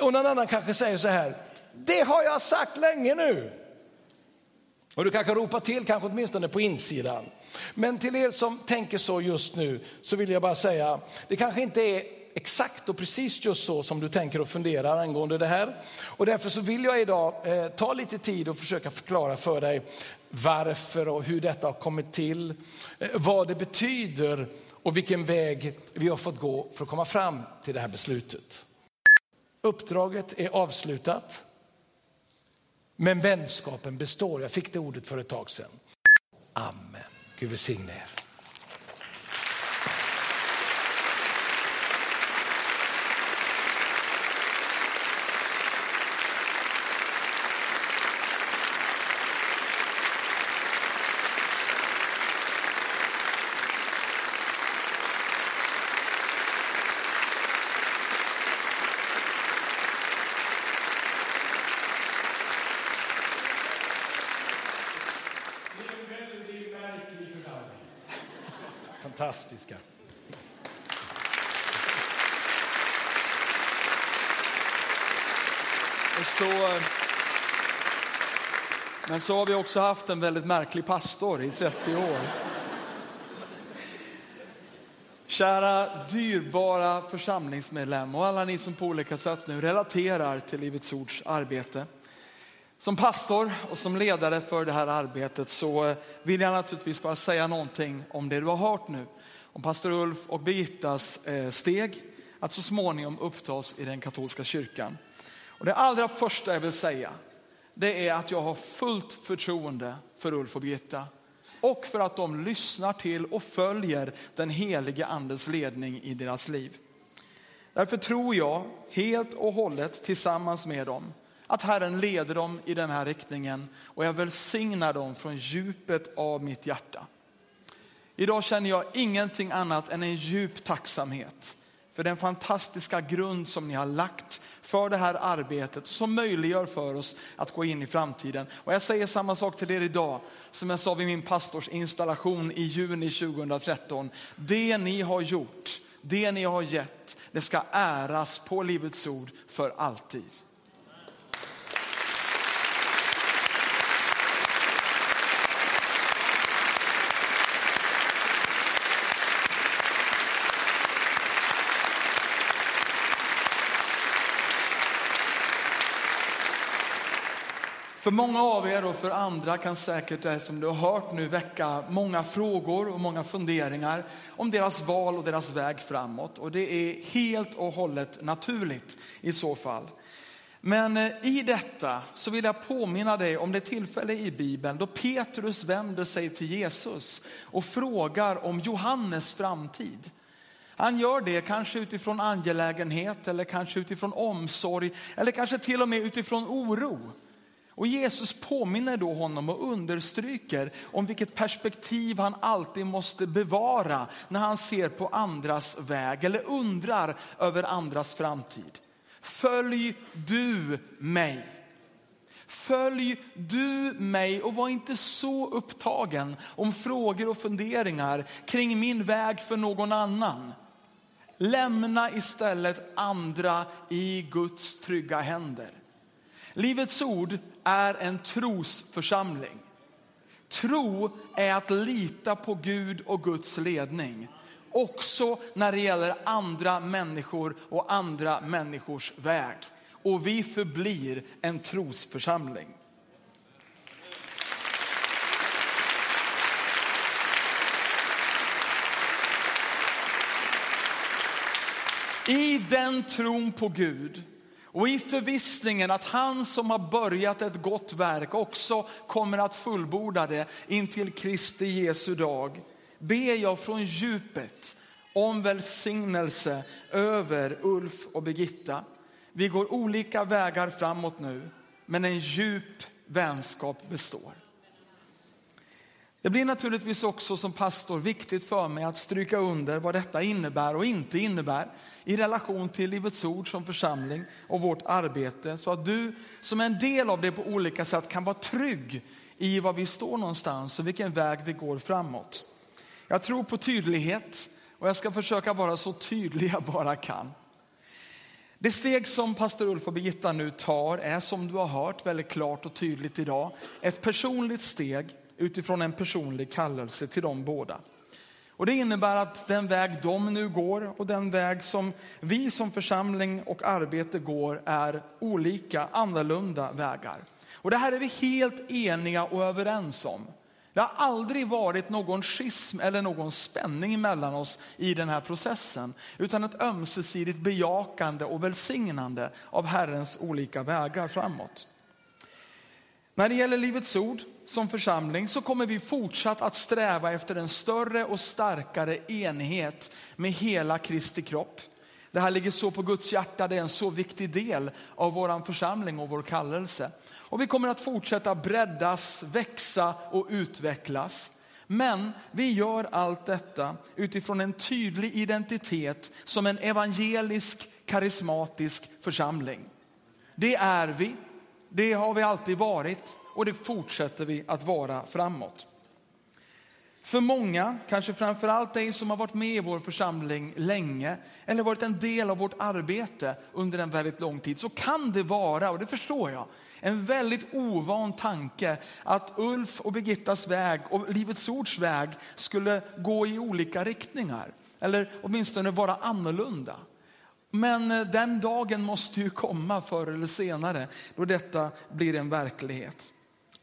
Och någon annan kanske säger så här, det har jag sagt länge nu. Och du kanske ropar till, kanske åtminstone på insidan. Men till er som tänker så just nu så vill jag bara säga, det kanske inte är exakt och precis just så som du tänker och funderar angående det här. Och därför så vill jag idag eh, ta lite tid och försöka förklara för dig varför och hur detta har kommit till, eh, vad det betyder och vilken väg vi har fått gå för att komma fram till det här beslutet. Uppdraget är avslutat. Men vänskapen består. Jag fick det ordet för ett tag sedan. Amen. Gud välsigne er. fantastiska. Och så, men så har vi också haft en väldigt märklig pastor i 30 år. Kära dyrbara församlingsmedlem och alla ni som på olika sätt nu relaterar till Livets Ords arbete Som pastor och som ledare för det här arbetet så vill jag naturligtvis bara säga någonting om det du har hört nu. Om pastor Ulf och Birgittas eh, steg att så småningom upptas i den katolska kyrkan. Och det allra första jag vill säga det är att jag har fullt förtroende för Ulf och Birgitta och för att de lyssnar till och följer den helige andes ledning i deras liv. Därför tror jag helt och hållet tillsammans med dem att Herren leder dem i den här riktningen och jag välsignar dem från djupet av mitt hjärta. Idag känner jag ingenting annat än en djup tacksamhet för den fantastiska grund som ni har lagt för det här arbetet som möjliggör för oss att gå in i framtiden. Och jag säger samma sak till er idag som jag sa vid min pastors installation i juni 2013. Det ni har gjort, det ni har gett, det ska äras på Livets Ord för alltid. För många av er och för andra kan säkert det som du har hört nu väcka många frågor och många funderingar om deras val och deras väg framåt. Och det är helt och hållet naturligt i så fall. Men eh, i detta så vill jag påminna dig om det tillfälle i Bibeln då Petrus vänder sig till Jesus och frågar om Johannes framtid. Han gör det kanske utifrån angelägenhet eller kanske utifrån omsorg eller kanske till och med utifrån oro. Och Jesus påminner då honom och understryker om vilket perspektiv han alltid måste bevara när han ser på andras väg eller undrar över andras framtid. Följ du mig. Följ du mig och var inte så upptagen om frågor och funderingar kring min väg för någon annan. Lämna istället andra i Guds trygga händer. Livets ord är en trosförsamling. Tro är att lita på Gud och Guds ledning. Också när det gäller andra människor och andra människors väg. Och vi förblir en trosförsamling. I den tron på Gud och i förvissningen att han som har börjat ett gott verk också kommer att fullborda det intill Kristi Jesu dag. Ber jag från djupet om välsignelse över Ulf och Birgitta. Vi går olika vägar framåt nu, men en djup vänskap består. Det blir naturligtvis också som pastor viktigt för mig att stryka under vad detta innebär och inte innebär i relation till Livets Ord som församling och vårt arbete så att du som en del av det på olika sätt kan vara trygg i var vi står någonstans och vilken väg vi går framåt. Jag tror på tydlighet och jag ska försöka vara så tydlig jag bara kan. Det steg som pastor Ulf och Birgitta nu tar är som du har hört väldigt klart och tydligt idag ett personligt steg utifrån en personlig kallelse till dem båda. Och det innebär att den väg de nu går och den väg som vi som församling och arbete går är olika, annorlunda vägar. Och det här är vi helt eniga och överens om. Det har aldrig varit någon schism eller någon spänning mellan oss i den här processen, utan ett ömsesidigt bejakande och välsignande av Herrens olika vägar framåt. När det gäller Livets ord som församling så kommer vi fortsatt att sträva efter en större och starkare enhet med hela Kristi kropp. Det här ligger så på Guds hjärta, det är en så viktig del av vår församling och vår kallelse. Och vi kommer att fortsätta breddas, växa och utvecklas. Men vi gör allt detta utifrån en tydlig identitet som en evangelisk karismatisk församling. Det är vi, det har vi alltid varit och det fortsätter vi att vara framåt. För många, kanske framför allt dig som har varit med i vår församling länge eller varit en del av vårt arbete under en väldigt lång tid, så kan det vara, och det förstår jag, en väldigt ovan tanke att Ulf och Birgittas väg och Livets Ords väg skulle gå i olika riktningar. Eller åtminstone vara annorlunda. Men eh, den dagen måste ju komma förr eller senare då detta blir en verklighet.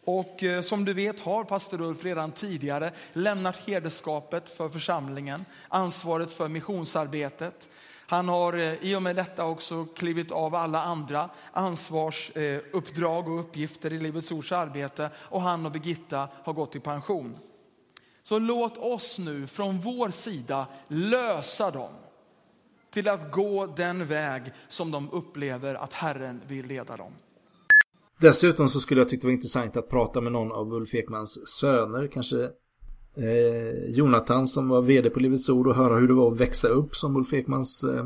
Och eh, som du vet har pastor Ulf redan tidigare lämnat hederskapet för församlingen, ansvaret för missionsarbetet. Han har eh, i och med detta också klivit av alla andra ansvarsuppdrag eh, och uppgifter i Livets Ords arbete och han och Birgitta har gått i pension. Så låt oss nu från vår sida lösa dem till att gå den väg som de upplever att Herren vill leda dem. Dessutom så skulle jag tycka det var intressant att prata med någon av Ulf Ekmans söner, kanske eh, Jonathan som var vd på Livets Ord och höra hur det var att växa upp som Ulf Ekmans eh,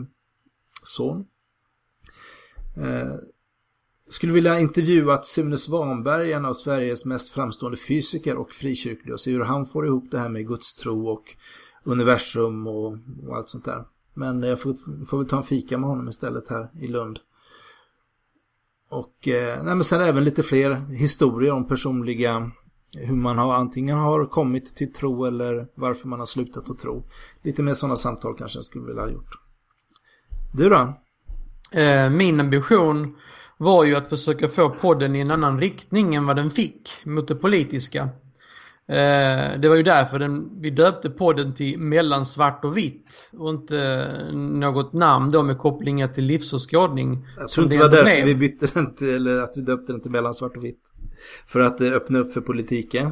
son. Eh, skulle vilja intervjua Sune Svanberg, en av Sveriges mest framstående fysiker och frikyrklig och se hur han får ihop det här med gudstro och universum och, och allt sånt där. Men eh, jag får, får väl ta en fika med honom istället här i Lund. Och eh, nej, men sen även lite fler historier om personliga hur man har antingen har kommit till tro eller varför man har slutat att tro. Lite mer sådana samtal kanske jag skulle vilja ha gjort. Du då? Eh, min ambition var ju att försöka få podden i en annan riktning än vad den fick mot det politiska. Eh, det var ju därför den, vi döpte podden till Mellan svart och vitt och inte något namn då med kopplingar till livsåskådning. Jag tror inte det var därför blev. vi bytte den till, eller att vi döpte den till Mellan svart och vitt. För att eh, öppna upp för politiken.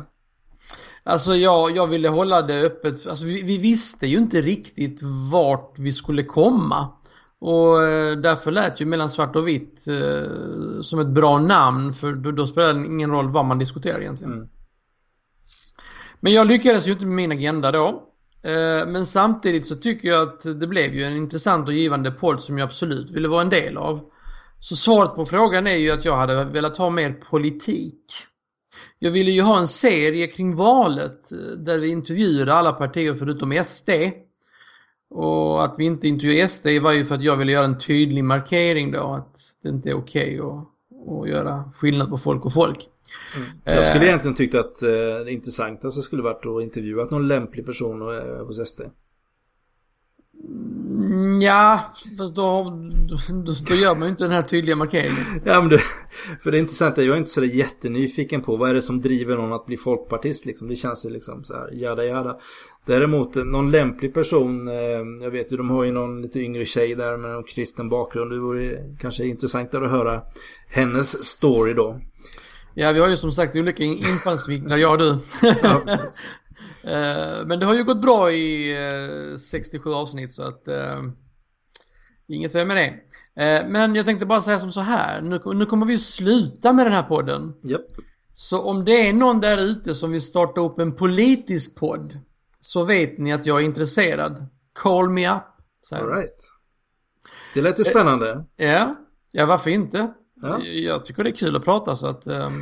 Alltså jag, jag ville hålla det öppet. Alltså vi, vi visste ju inte riktigt vart vi skulle komma. Och eh, därför lät ju mellan svart och vitt eh, som ett bra namn för då, då spelar det ingen roll vad man diskuterar egentligen. Mm. Men jag lyckades ju inte med min agenda då. Eh, men samtidigt så tycker jag att det blev ju en intressant och givande podd som jag absolut ville vara en del av. Så svaret på frågan är ju att jag hade velat ha mer politik. Jag ville ju ha en serie kring valet eh, där vi intervjuade alla partier förutom SD. Och att vi inte intervjuade SD var ju för att jag ville göra en tydlig markering då att det inte är okej okay att, att göra skillnad på folk och folk. Mm. Jag skulle egentligen tyckt att eh, det intressantaste skulle varit att intervjua någon lämplig person eh, hos SD. Mm, ja, fast då, då, då gör man ju inte den här tydliga markeringen. Ja, men det, för det intressanta, jag är inte så jättenyfiken på vad är det som driver någon att bli folkpartist liksom. Det känns ju liksom så här, jada jada. Däremot någon lämplig person, eh, jag vet ju de har ju någon lite yngre tjej där med en kristen bakgrund. Det vore kanske intressantare att höra hennes story då. Ja, vi har ju som sagt olika infallsvinklar, jag och du. ja, eh, Men det har ju gått bra i 67 eh, avsnitt så att uh, inget fel med det. Men jag tänkte bara säga som så här. Nu, nu kommer vi sluta med den här podden. Yep. Så om det är någon där ute som vill starta upp en politisk podd så vet ni att jag är intresserad. Call me up. All right. Det lät ju spännande. Ja, ja varför inte? Ja. Jag tycker det är kul att prata så att ehm,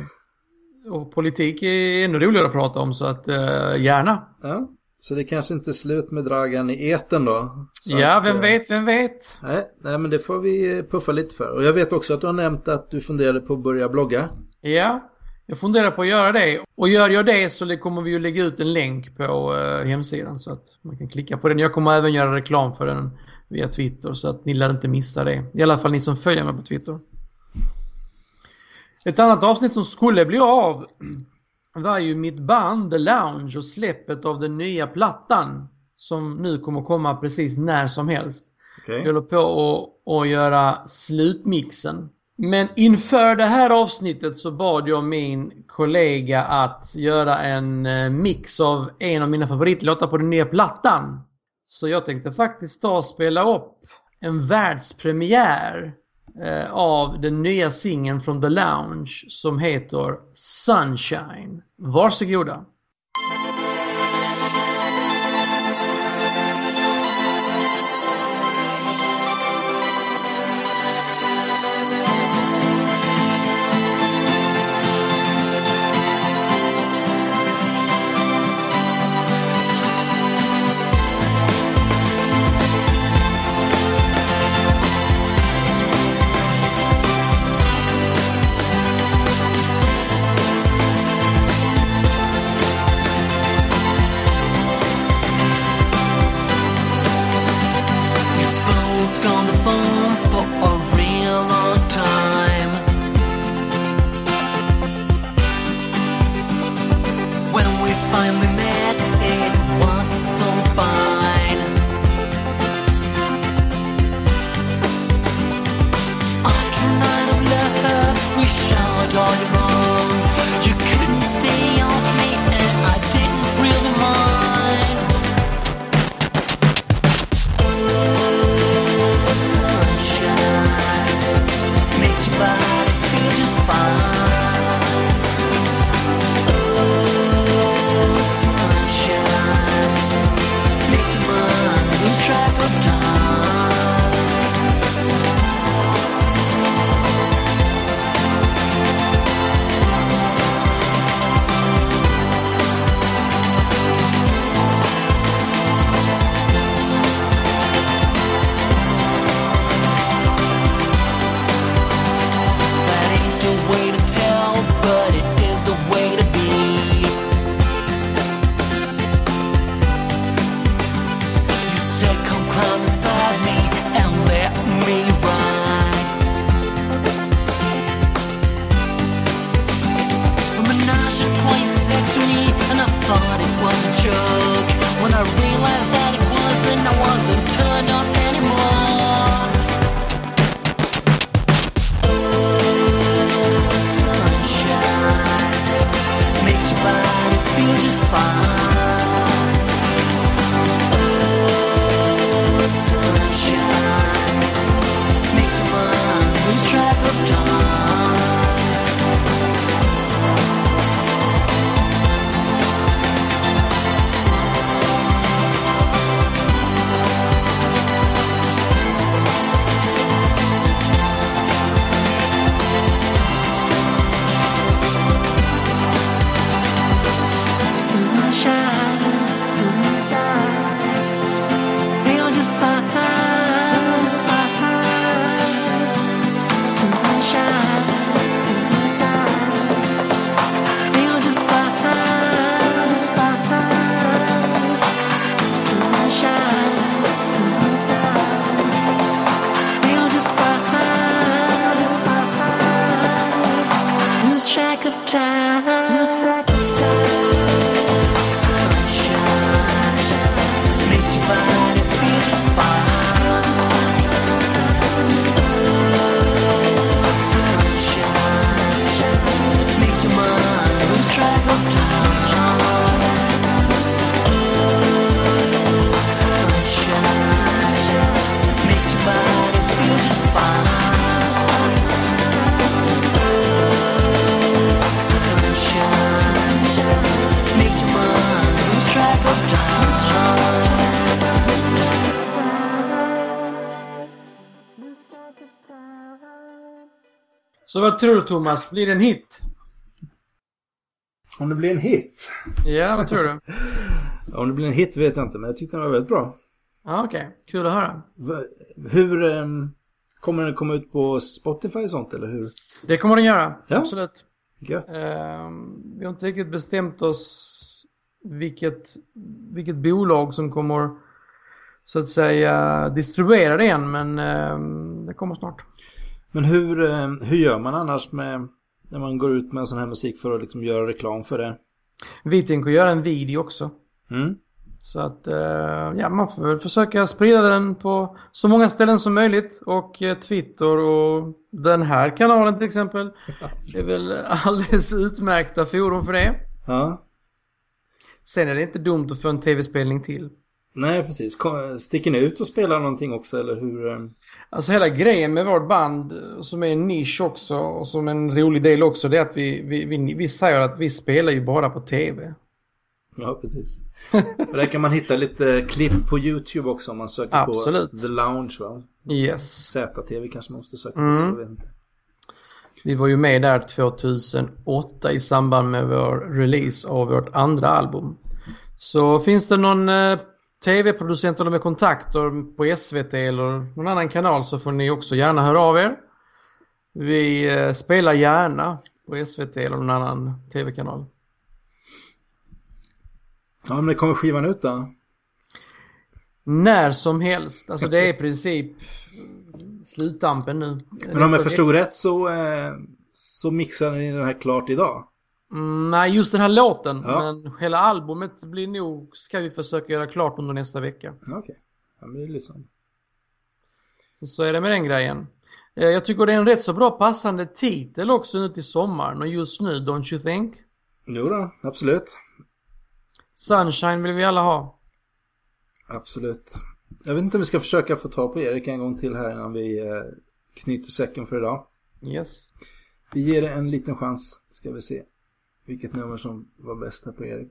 och politik är ännu roligare att prata om så att eh, gärna. Ja. Så det kanske inte är slut med Dragan i eten då? Så ja, att, vem eh, vet, vem vet? Nej, nej, men det får vi puffa lite för. Och jag vet också att du har nämnt att du funderade på att börja blogga. Ja, jag funderar på att göra det. Och gör jag det så kommer vi ju lägga ut en länk på uh, hemsidan så att man kan klicka på den. Jag kommer även göra reklam för den via Twitter så att ni lär inte missa det. I alla fall ni som följer mig på Twitter. Ett annat avsnitt som skulle bli av var ju mitt band The Lounge och släppet av den nya plattan. Som nu kommer komma precis när som helst. Okay. Jag håller på att göra slutmixen. Men inför det här avsnittet så bad jag min kollega att göra en eh, mix av en av mina favoritlåtar på den nya plattan. Så jag tänkte faktiskt ta och spela upp en världspremiär eh, av den nya singeln från The Lounge som heter Sunshine. Varsågoda! Tror du Thomas? Blir det en hit? Om det blir en hit? Ja, vad tror du? Om det blir en hit vet jag inte, men jag tyckte den var väldigt bra. Ja, okej. Okay. Kul att höra. Hur... Um, kommer den komma ut på Spotify och sånt, eller hur? Det kommer den göra, ja. absolut. Gött. Uh, vi har inte riktigt bestämt oss vilket, vilket bolag som kommer så att säga distribuera det än, men uh, det kommer snart. Men hur, eh, hur gör man annars med när man går ut med en sån här musik för att liksom göra reklam för det? Vi tänker göra en video också. Mm. Så att eh, ja, man får väl försöka sprida den på så många ställen som möjligt. Och eh, Twitter och den här kanalen till exempel. Det är väl alldeles utmärkta forum för det. Ja. Sen är det inte dumt att få en tv-spelning till. Nej, precis. Sticker ni ut och spelar någonting också eller hur? Alltså hela grejen med vårt band som är en nisch också och som en rolig del också det är att vi, vi, vi, vi säger att vi spelar ju bara på tv. Ja, precis. Och där kan man hitta lite klipp på YouTube också om man söker Absolut. på The Lounge va? Yes. ZTV kanske man måste söka på. Mm. Så jag vet inte. Vi var ju med där 2008 i samband med vår release av vårt andra album. Så finns det någon tv-producent eller med kontakter på SVT eller någon annan kanal så får ni också gärna höra av er. Vi eh, spelar gärna på SVT eller någon annan tv-kanal. Ja, men det kommer skivan ut då? När som helst. Alltså det är i princip sluttampen nu. Men om jag förstod rätt så, eh, så mixar ni den här klart idag? Mm, nej, just den här låten. Ja. Men hela albumet blir nog, ska vi försöka göra klart under nästa vecka. Okej, okay. ja, men det är liksom. Så, så är det med den grejen. Eh, jag tycker det är en rätt så bra passande titel också nu till sommaren och just nu, don't you think? Jo då, absolut. Sunshine vill vi alla ha. Absolut. Jag vet inte om vi ska försöka få tag på Erik en gång till här innan vi eh, knyter säcken för idag. Yes. Vi ger det en liten chans, ska vi se. Vilket nummer som var bäst här på Erik.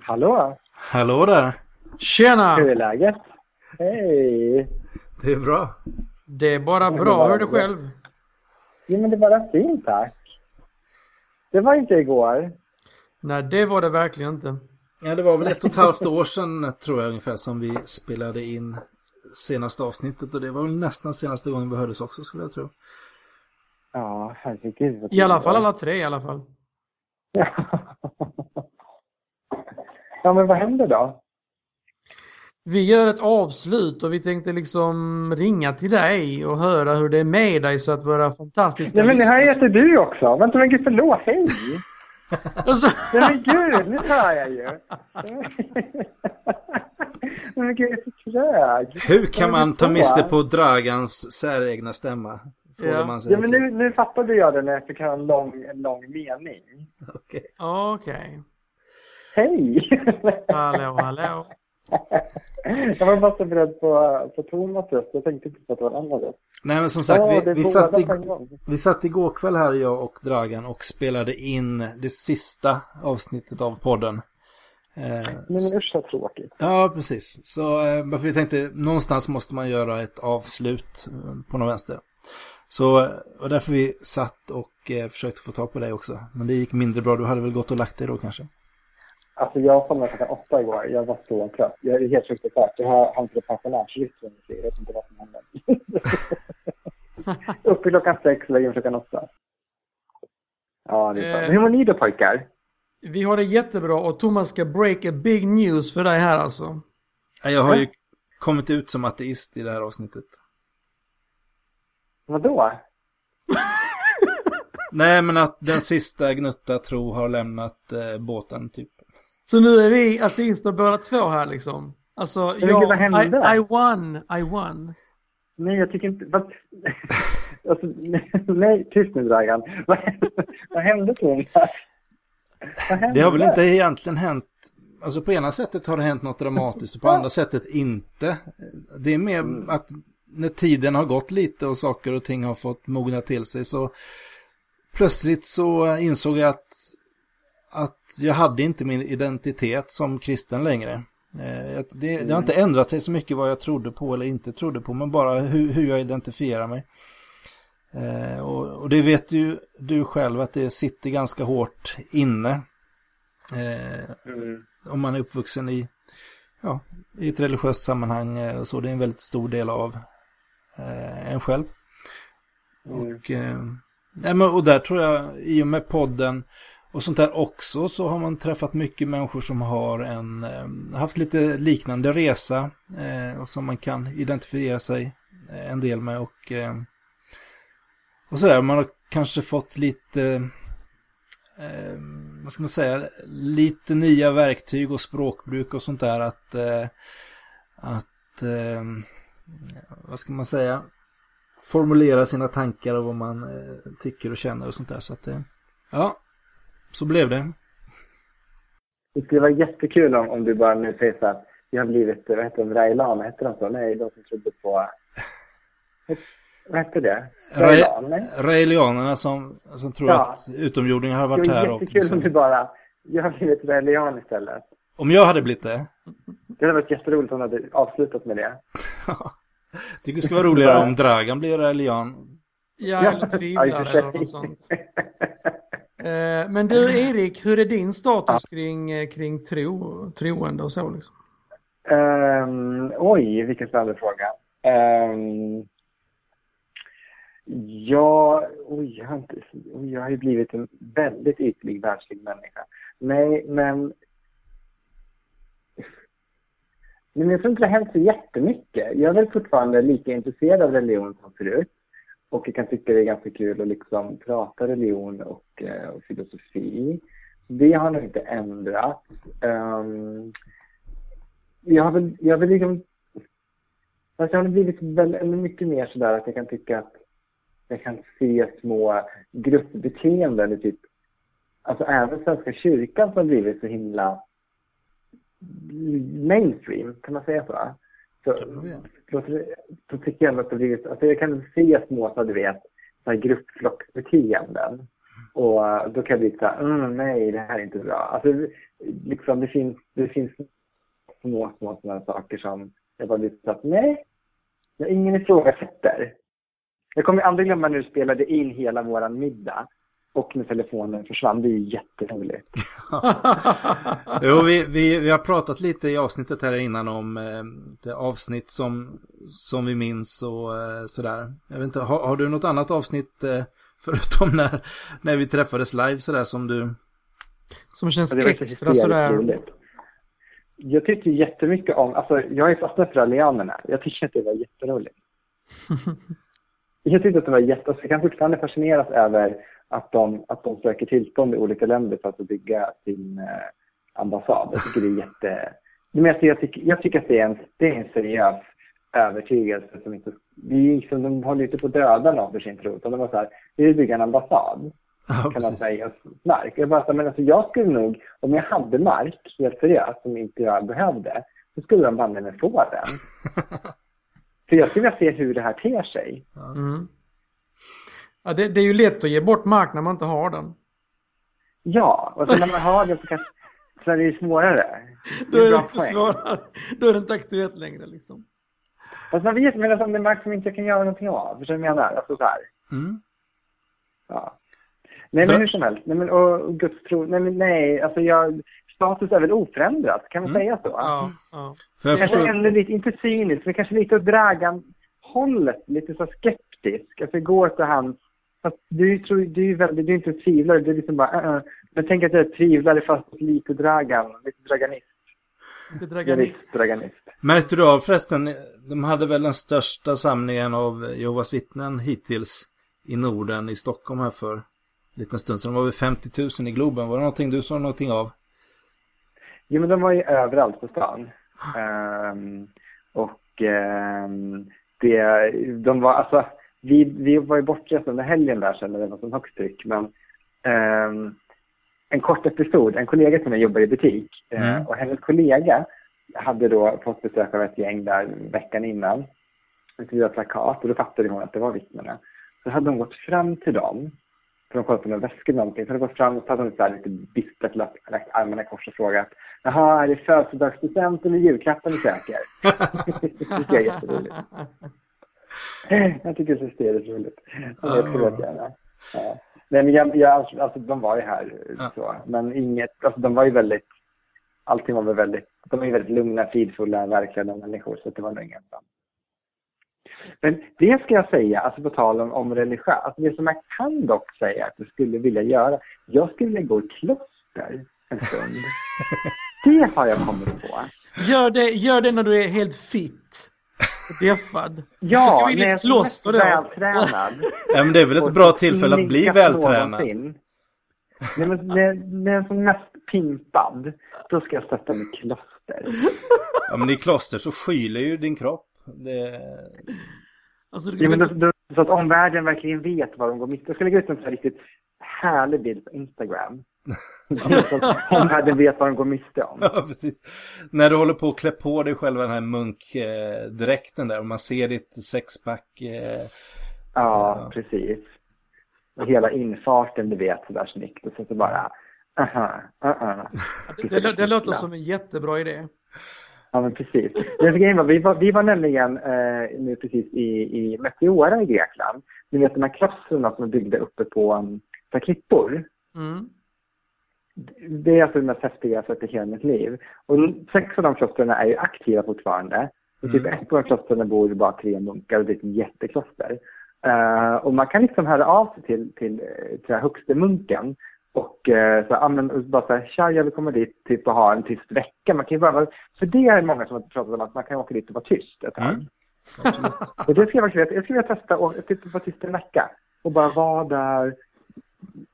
Hallå? Hallå där! Tjena! Hur är läget? Hej! Det är bra. Det är bara bra. Hur är det själv? Jo, men det är bara fint, tack. Det var inte igår. Nej, det var det verkligen inte. Ja, det var väl ett och ett halvt år sedan tror jag ungefär som vi spelade in senaste avsnittet och det var väl nästan senaste gången vi hördes också skulle jag tro. Ja, herregud. I alla fall alla tre i alla fall. Ja. ja, men vad händer då? Vi gör ett avslut och vi tänkte liksom ringa till dig och höra hur det är med dig så att våra fantastiska Nej, men det här heter du också. Vänta, men gud, förlåt. Hej! alltså... Nej, men gud, nu hör jag ju. men gud, jag är så trög. Hur kan man ta miste på Dragans säregna stämma? Ja. Man ja, men nu, nu fattade jag det när jag fick höra en lång, en lång mening. Okej. Okay. Okay. Hej! hallå, hallå. Jag var bara så beredd på, på Thomas röst. Jag tänkte inte på att det var en annan röst. Nej men som sagt, ja, vi, vi, satt i, vi satt igår kväll här jag och Dragan och spelade in det sista avsnittet av podden. Eh, men usch så tråkigt. Ja, precis. Så eh, vi tänkte, någonstans måste man göra ett avslut eh, på något vänster. Så och därför vi satt och eh, försökte få tag på dig också. Men det gick mindre bra. Du hade väl gått och lagt dig då kanske? Alltså jag somnade klockan åtta igår. Jag var så trött. Jag är helt fruktansvärt. Jag har inte pensionärsrytm. Jag vet inte vad som hände. Uppe klockan sex, lägger klockan åtta. Ja, det är så. Eh, hur mår ni då pojkar? Vi har det jättebra och Thomas ska break a big news för dig här alltså. Jag har ju kommit ut som ateist i det här avsnittet. Vadå? Nej, men att den sista gnutta tro har lämnat eh, båten typ. Så nu är vi ateister båda två här liksom. Alltså, Men jag, vad hände? I, I won, I won. Nej, jag tycker inte... Vad, alltså, nej, tyst nu Dragan. Vad, vad hände Thomas? Det har väl inte egentligen hänt... Alltså på ena sättet har det hänt något dramatiskt och på andra sättet inte. Det är mer mm. att när tiden har gått lite och saker och ting har fått mogna till sig så plötsligt så insåg jag att att jag hade inte min identitet som kristen längre. Eh, det, det, har inte ändrat sig så mycket vad jag trodde på eller inte trodde på, men bara hur, hur jag identifierar mig. Eh, och, och, det vet ju du själv att det sitter ganska hårt inne. Eh, mm. Om man är uppvuxen i, ja, i ett religiöst sammanhang och så. Det är en väldigt stor del av en själv. Mm. Och, eh, och där tror jag, i och med podden och sånt där också så har man träffat mycket människor som har en, eh, haft lite liknande resa eh, och som man kan identifiera sig eh, en del med och, eh, och sådär. Man har kanske fått lite, eh, vad ska man säga, lite nya verktyg och språkbruk och sånt där att, eh, att vad ska man säga, formulera sina tankar och vad man tycker och känner och sånt där. Så att, ja, så blev det. Det skulle vara jättekul om, om du bara nu säger så att jag har blivit, vad heter de, Railan, hette de så? Nej, de som trodde på... Vad hette det? Raelianerna som, som tror ja. att utomjordingar har varit här. Det var jättekul liksom... om du bara, jag har blivit raelian istället. Om jag hade blivit det? Det hade varit jätteroligt om du hade avslutat med det. tycker det skulle vara roligare om Dragan blir. Ja, eller tvivlare ja, eller något sånt. Eh, men du Erik, hur är din status kring, eh, kring tro, troende och så liksom? Um, oj, vilken spännande fråga. Um, ja, oj, jag, har inte, oj, jag har ju blivit en väldigt ytlig världslig människa. Nej, men... Men jag tror inte det har hänt så jättemycket. Jag är väl fortfarande lika intresserad av religion som förut. Och jag kan tycka det är ganska kul att liksom prata religion och, eh, och filosofi. Det har nog inte ändrats. Um, jag har väl, jag har väl liksom Fast jag har blivit väldigt, mycket mer sådär att jag kan tycka att jag kan se små gruppbeteenden i typ, alltså även Svenska kyrkan som har blivit så himla mainstream, kan man säga så? Så, så, så tycker jag att det blivit, alltså jag kan se små, så du vet, så här gruppflocksbeteenden. Och då kan jag bli så här, mm, nej, det här är inte bra. Alltså, liksom, det finns, det finns små, små sådana saker som jag bara blir så att, nej, jag ingen ifrågasätter. Jag kommer aldrig glömma när du spelade in hela våran middag och när telefonen försvann. Det är ju jätteroligt. jo, vi, vi, vi har pratat lite i avsnittet här innan om eh, det avsnitt som, som vi minns och eh, sådär. Jag vet inte, har, har, du något annat avsnitt eh, förutom när, när vi träffades live sådär som du... Som känns ja, extra sådär... Roligt. Jag tyckte jättemycket om, alltså jag är fastnat för allianerna. Jag tycker att det var jätteroligt. jag tyckte att det var jätte, alltså, jag kan fortfarande fascineras över att de, att de söker tillstånd i olika länder för att bygga sin eh, ambassad. Jag tycker det är jätte... Men alltså, jag, tycker, jag tycker att det är en, det är en seriös övertygelse som inte... Det är liksom, de håller inte på att döda någon för sin tro, utan de var så här, vi vill bygga en ambassad. Ja, kan man säga, mark. Jag bara, men alltså jag skulle nog, om jag hade mark, helt seriöst, som inte jag behövde, så skulle de banne mig få den. för jag skulle vilja se hur det här ter sig. Mm. Ja, det, det, är ju lätt att ge bort mark när man inte har den. Ja, och så när man har den så, kanske, så är det ju svårare. Då är det lite svårare. Då är det inte aktuellt längre liksom. Fast man vet, men alltså, det är mark som inte kan göra någonting av. Förstår du vad jag menar? Alltså så här. Mm. Ja. Nej, men hur som helst. Nej, men, och Guds tro. Nej, men nej. Alltså jag, status är väl oförändrat. Kan man mm. säga så? Ja. ja. För jag kanske förstår... lite, inte cyniskt, men kanske lite åt Dragan-hållet. Lite så skeptisk. Alltså igår så han Fast du, tror, du, är väldigt, du är inte tvivlare, du är liksom bara, uh, uh. Men tänk att jag är tvivlare fast lite dragan, lite draganist. Lite draganist. draganist. Märkte du av förresten, de hade väl den största samlingen av Jehovas vittnen hittills i Norden, i Stockholm här för en liten stund sedan. De var väl 50 000 i Globen. Var det någonting du såg någonting av? Jo, men de var ju överallt på stan. Um, och um, det, de var alltså vi, vi var ju bortresta under helgen där sen när det var som högst tryck. Men eh, en kort episod, en kollega till mig jobbar i butik eh, mm. och hennes kollega hade då fått besök av ett gäng där veckan innan. Ett plakat och då fattade hon att det var vittnena. Så hade hon gått fram till dem, för de kollade på några väskor eller någonting, så hade hon gått fram och så hade hon så lite bistert lagt, lagt armarna i kors och frågat Jaha, är det födelsedagspresent eller julklappen du söker? det tycker jag är jätteroligt. jag tycker det är roligt. Jag tror gärna. Ja. Nej, men jag, jag, alltså, de var ju här ja. så. Men inget, alltså de var ju väldigt, allting var väl väldigt, de var ju väldigt lugna, fridfulla, verkliga människor. Så det var nog inget Men det ska jag säga, alltså på tal om, om religiös, alltså det som jag kan dock säga att jag skulle vilja göra, jag skulle vilja gå i kloster en stund. det har jag kommit på. Gör det, gör det när du är helt fit. Deffad. Ja, när jag är kloster då. vältränad. ja, men det är väl ett bra tillfälle att bli vältränad. Nej, men när, när jag är som mest pimpad, då ska jag sätta mig i kloster. Ja, men i kloster så skyler ju din kropp. Det... Alltså, det... ja, men då, då, så att omvärlden verkligen vet vad de går miste Jag ska lägga ut en sån här riktigt härlig bild på Instagram. Omvärlden vet vad de går miste om. Ja, precis. När du håller på att klä på dig själv den här munkdräkten där och man ser ditt sexpack. Eh, ja, ja, precis. Och hela infarten, du vet, sådär snyggt. Och så, så bara, aha, aha. Det, det, det låter som en jättebra idé. Ja, men precis. Det var, vi, var, vi var nämligen eh, nu precis i, i Meteora i Grekland. Ni vet de här klostren som är byggda uppe på, um, på klippor. Mm det är alltså det mest häftiga jag sett i hela mitt liv. Och sex av de klostren är ju aktiva fortfarande. Och typ mm. ett av de klostren bor bara tre munkar och det är ett jättekloster. Uh, och man kan liksom höra av sig till, till, till högste munken och uh, så, amen, bara säga tja, jag vill komma dit typ, och ha en tyst vecka. Man kan bara, för det är många som har pratat om att man kan åka dit och vara tyst ett tag. Mm. och det ska jag jag skulle vilja testa och typ vara tyst en vecka. Och bara vara där,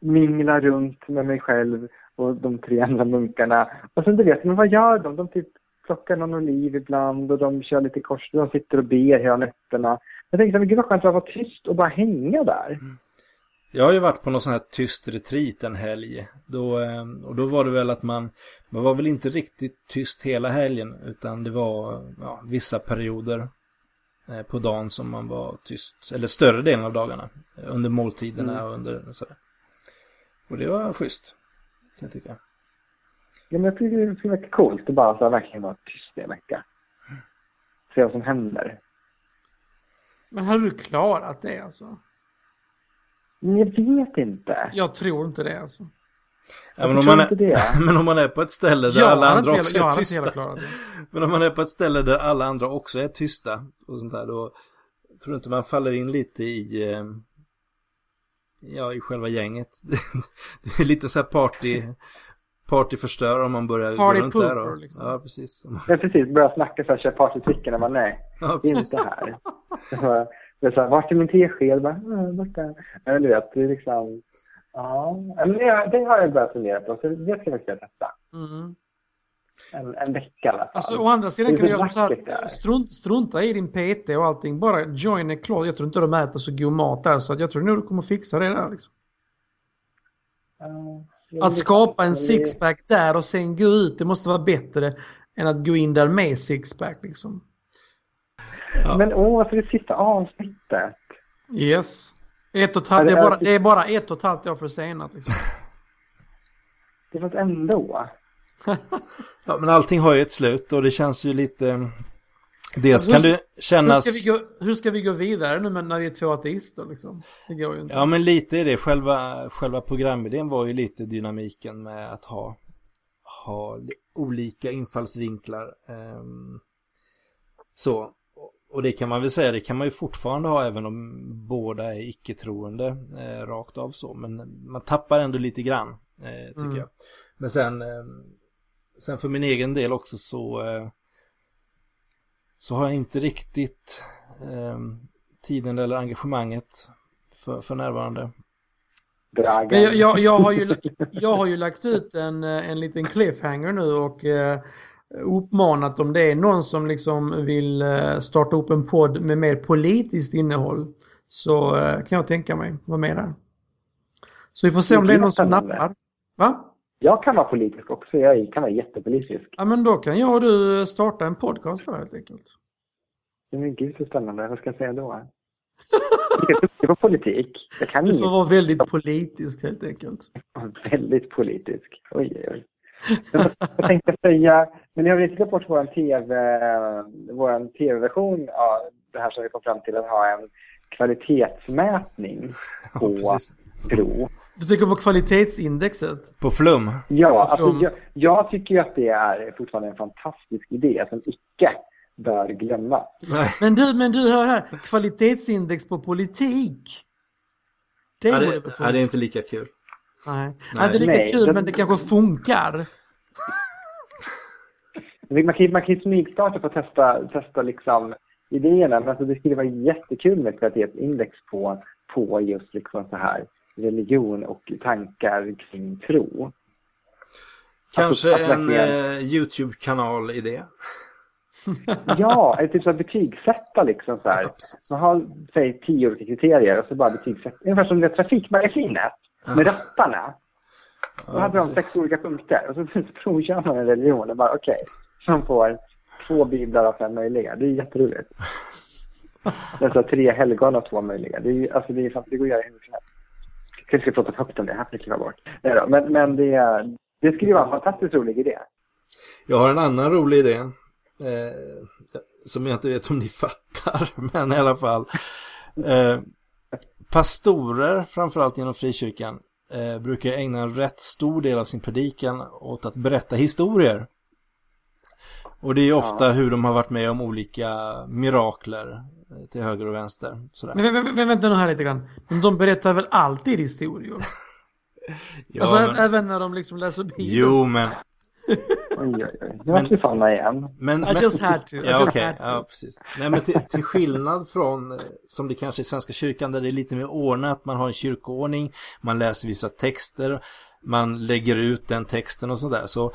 mingla runt med mig själv och de tre andra munkarna. Och sen du vet, men vad gör de? De typ plockar någon oliv ibland och de kör lite kors. De sitter och ber hela nätterna. Jag tänkte, men gud vad skönt att vara tyst och bara hänga där. Mm. Jag har ju varit på någon sån här tyst retreat en helg. Då, eh, och då var det väl att man, man var väl inte riktigt tyst hela helgen utan det var ja, vissa perioder eh, på dagen som man var tyst. Eller större delen av dagarna. Under måltiderna mm. och under sådär. Och det var schysst. Kan jag tycka. Ja men jag tycker det skulle vara coolt att bara så här, verkligen vara tyst i en vecka. Se vad som händer. Men har du klarat det alltså? Jag vet inte. Jag tror inte det alltså. Ja, men, om man är, men om man är på ett ställe där alla andra också är tysta. Men om man är på ett ställe där alla andra också är tysta och sånt där då tror du inte man faller in lite i eh, ja i själva gänget. det är lite så här party partyförstörare om man börjar Party gå runt där och, liksom. Ja precis. Ja precis, börja snacka så här, köra partytricken och bara nej, ja, inte här. Det är så här, vart är min tesked? Bara, borta. Men du vet, det är liksom... Ja, men det, det har jag börjat fundera på, så det ska jag faktiskt testa. Mm. En, en vecka i alla fall. Alltså, å andra sidan kan du göra så här, strunt, strunta i din PT och allting, bara join a close. Jag tror inte de äter så god mat där, så jag tror nog du kommer fixa det där liksom. Uh, att skapa en sixpack där och sen gå ut, det måste vara bättre än att gå in där med sixpack liksom. Ja. Men åh, för det sista avsnittet. Yes. Ett och ett halvt, det, är bara, det är bara ett och ett halvt år försenat liksom. Det var ändå. ja, men allting har ju ett slut och det känns ju lite... Dels kan det kännas... Hur ska, vi gå, hur ska vi gå vidare nu när vi är två ateister liksom? Det går ju inte. Ja, men lite är det. Själva, själva programidén var ju lite dynamiken med att ha, ha olika infallsvinklar. Um, så och det kan man väl säga, det kan man ju fortfarande ha även om båda är icke-troende eh, rakt av så. Men man tappar ändå lite grann, eh, tycker mm. jag. Men sen, eh, sen för min egen del också så, eh, så har jag inte riktigt eh, tiden eller engagemanget för, för närvarande. Men jag, jag, jag, har ju, jag har ju lagt ut en, eh, en liten cliffhanger nu och uppmanat om det är någon som liksom vill eh, starta upp en podd med mer politiskt innehåll så eh, kan jag tänka mig vara med där. Så vi får se om det är någon som nappar. Va? Jag kan vara politisk också. Jag kan vara jättepolitisk. Ja, men då kan jag och du starta en podcast då helt enkelt. Men gud så spännande. Vad ska jag säga då? Jag är duktig på politik. Jag kan du får inget. vara väldigt politisk helt enkelt. väldigt politisk. Oj, oj, oj. Jag tänkte säga, men ni har väl bort vår TV, vår tv-version av det här som vi kom fram till att ha en kvalitetsmätning på ja, Pro. Du tycker på kvalitetsindexet? På flum? Ja, alltså, jag, jag, tycker ju att det är fortfarande en fantastisk idé som icke bör glömmas. Men du, men du hör här, kvalitetsindex på politik. Det, ja, det, ja, det är inte lika kul. Nej, Nej. inte lika Nej, kul det... men det kanske funkar. Man kan, man kan smygstarta på att testa, testa liksom idéerna, men alltså det skulle vara jättekul med ett kvalitetsindex på, på just liksom så här religion och tankar kring tro. Kanske alltså, en eh, YouTube-kanal-idé. ja, eller typ så betygsätta liksom så här. Man har, säg tio olika kriterier och så bara betygsätta. Ungefär som det trafikmagasinet med rattarna. Då hade de sex olika punkter och så provkör man en religion och bara okej, okay, som får två biblar av fem möjliga. Det är jätteroligt. Nästan tre helgon av två möjliga. Det, är, alltså det, är, det går att göra hur som helst. Kanske ska prata högt om det, här får jag bort. Nej då, men, men det, det skulle vara en fantastiskt rolig idé. Jag har en annan rolig idé. Eh, som jag inte vet om ni fattar, men i alla fall. Eh, pastorer, framförallt inom frikyrkan, eh, brukar ägna en rätt stor del av sin predikan åt att berätta historier. Och det är ofta hur de har varit med om olika mirakler till höger och vänster. Sådär. Men, men, men vänta nu här lite grann. De berättar väl alltid historier? ja, alltså men... även när de liksom läser Bibeln? Jo, men Oj, oj, oj. Nu vart vi famna igen. Men, I just had to. I ja, okej. Okay. Ja, precis. Nej, men till, till, skillnad från, eh, som det kanske är i Svenska kyrkan, där det är lite mer ordnat. Man har en kyrkoordning, man läser vissa texter, man lägger ut den texten och sådär. Så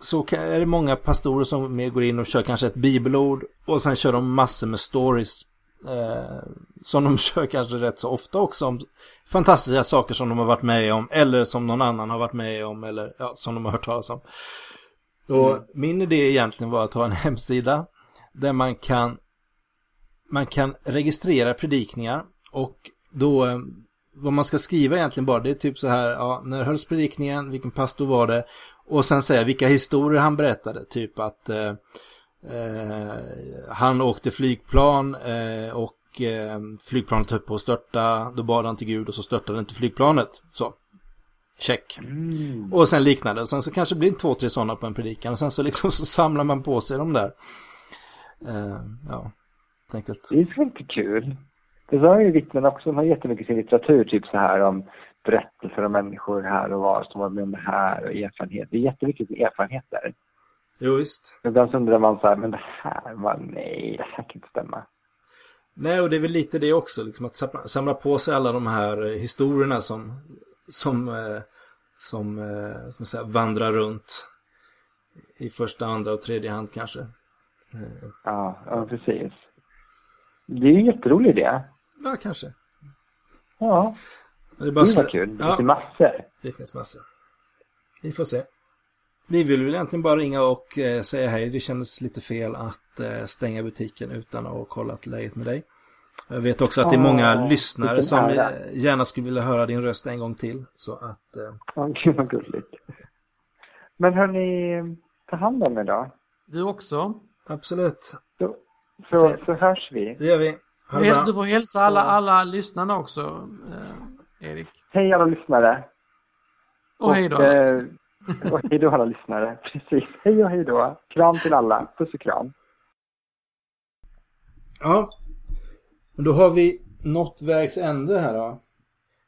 så är det många pastorer som mer går in och kör kanske ett bibelord och sen kör de massor med stories eh, som de kör kanske rätt så ofta också om fantastiska saker som de har varit med om eller som någon annan har varit med om eller ja, som de har hört talas om. Och mm. min idé egentligen var att ha en hemsida där man kan man kan registrera predikningar och då eh, vad man ska skriva egentligen bara det är typ så här, ja, när hölls predikningen, vilken pastor var det och sen säga vilka historier han berättade, typ att eh, eh, han åkte flygplan eh, och eh, flygplanet höll på att störta, då bad han till Gud och så störtade inte flygplanet. Så. Check. Mm. Och sen liknande. Och sen så kanske det blir två, tre sådana på en predikan. Och sen så liksom så samlar man på sig de där. Uh, ja, enkelt. Det är inte kul. Det sa ju vittnen också. De har jättemycket sin litteratur. Typ så här om berättelser om människor här och var som var med om det här och erfarenhet. Det är jättemycket erfarenheter. Jo, visst. Ibland så undrar man så här, men det här var nej, det här kan inte stämma. Nej, och det är väl lite det också, liksom att samla på sig alla de här eh, historierna som, som, eh, som, eh, som säga, vandrar runt i första, andra och tredje hand kanske. Ja, ja precis. Det är ju en jätterolig idé. Ja, kanske. Ja. Det, är bara det var kul. Det finns massor. Det finns massor. Vi får se. Vi vill väl egentligen bara ringa och eh, säga hej. Det kändes lite fel att eh, stänga butiken utan att ha kollat läget med dig. Jag vet också att det är många oh, lyssnare som ära. gärna skulle vilja höra din röst en gång till. Så att... Eh... Ja, gud vad gulligt. Men hörni, ta hand om er då. Du också. Absolut. Så, så, så hörs vi. Det gör vi. Du får hälsa alla, alla lyssnarna också, eh, Erik. Hej alla lyssnare. Och, och hej då. Eh, och hej då alla lyssnare. Precis. Hej och hej då. Kram till alla. Puss och kram. Ja. Då har vi nått vägs ände här då.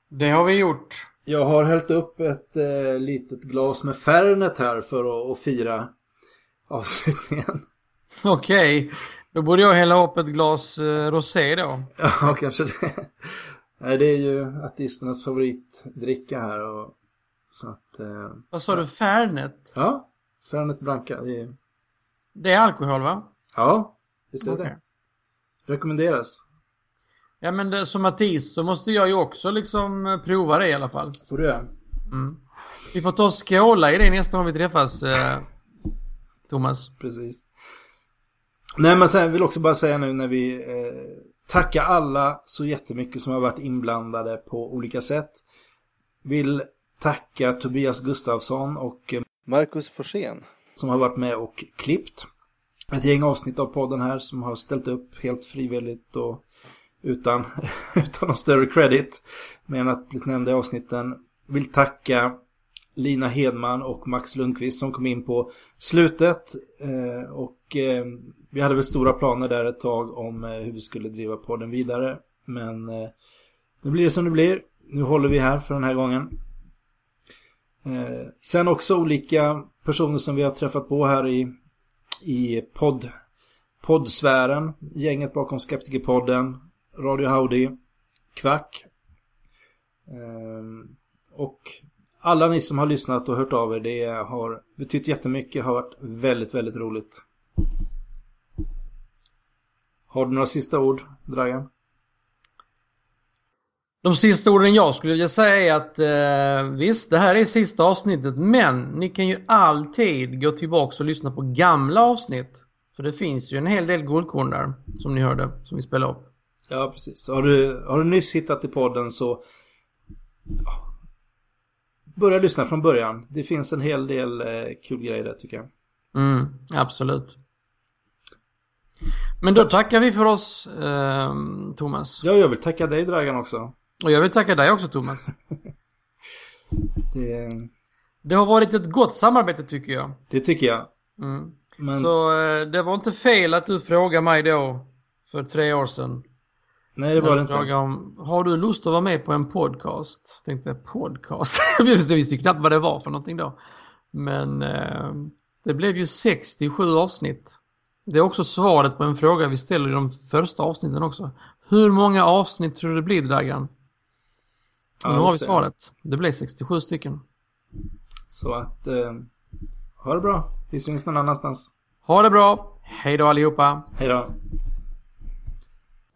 Det har vi gjort. Jag har hällt upp ett eh, litet glas med Fernet här för att, att fira avslutningen. Okej. Okay. Då borde jag hälla upp ett glas eh, rosé då. Ja, kanske det. Nej, det är ju artisternas favoritdricka här och så att... Eh, Vad sa du? Fernet? Ja, Fernet Branca. Det är, det är alkohol va? Ja, visst är okay. det. Rekommenderas. Ja men det, som artist så måste jag ju också liksom eh, prova det i alla fall. Får du göra. Mm. Vi får ta och skåla i det nästa gång vi träffas, eh, Thomas. Precis. Nej men sen vill också bara säga nu när vi eh, tackar alla så jättemycket som har varit inblandade på olika sätt. Vill tacka Tobias Gustafsson och eh, Marcus Forsén som har varit med och klippt ett gäng avsnitt av podden här som har ställt upp helt frivilligt och utan, utan någon större credit med att bli nämnda i avsnitten. Vill tacka Lina Hedman och Max Lundqvist som kom in på slutet eh, och eh, vi hade väl stora planer där ett tag om hur vi skulle driva podden vidare men nu blir det som det blir. Nu håller vi här för den här gången. Eh, sen också olika personer som vi har träffat på här i, i podd, poddsfären. Gänget bakom Skeptikerpodden, Radio Howdy, Kvack. Eh, och alla ni som har lyssnat och hört av er, det har betytt jättemycket, har varit väldigt, väldigt roligt. Har du några sista ord, Dragan? De sista orden jag skulle vilja säga är att eh, visst, det här är sista avsnittet men ni kan ju alltid gå tillbaka och lyssna på gamla avsnitt. För det finns ju en hel del guldkorn där som ni hörde, som vi spelade upp. Ja, precis. Har du, har du nyss hittat i podden så ja, börja lyssna från början. Det finns en hel del eh, kul grejer där tycker jag. Mm, absolut. Men då tackar vi för oss, eh, Thomas. Ja, jag vill tacka dig Dragan också. Och jag vill tacka dig också Thomas. det... det har varit ett gott samarbete tycker jag. Det tycker jag. Mm. Men... Så eh, det var inte fel att du frågade mig då för tre år sedan. Nej det var det inte. Om, har du lust att vara med på en podcast? Tänkte podcast? jag visste knappt vad det var för någonting då. Men eh, det blev ju 67 avsnitt. Det är också svaret på en fråga vi ställer i de första avsnitten också. Hur många avsnitt tror du det blir Dragan? Ja, nu har vi svaret. Det blev 67 stycken. Så att, eh, ha det bra. Vi syns någon annanstans. Ha det bra. Hej då allihopa. Hej då.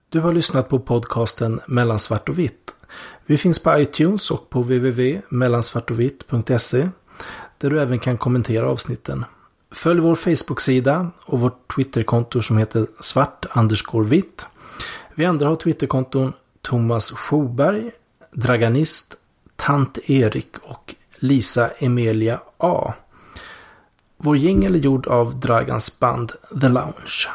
Du har lyssnat på podcasten Mellan svart och vitt. Vi finns på iTunes och på www.mellansvartovitt.se där du även kan kommentera avsnitten. Följ vår Facebook-sida och vårt Twitterkonto som heter svart vitt. Vi andra har Twitterkonton Thomas Schoberg, Draganist, Tant Erik och Lisa Emilia A. Vår jingel är gjord av Dragans band The Lounge.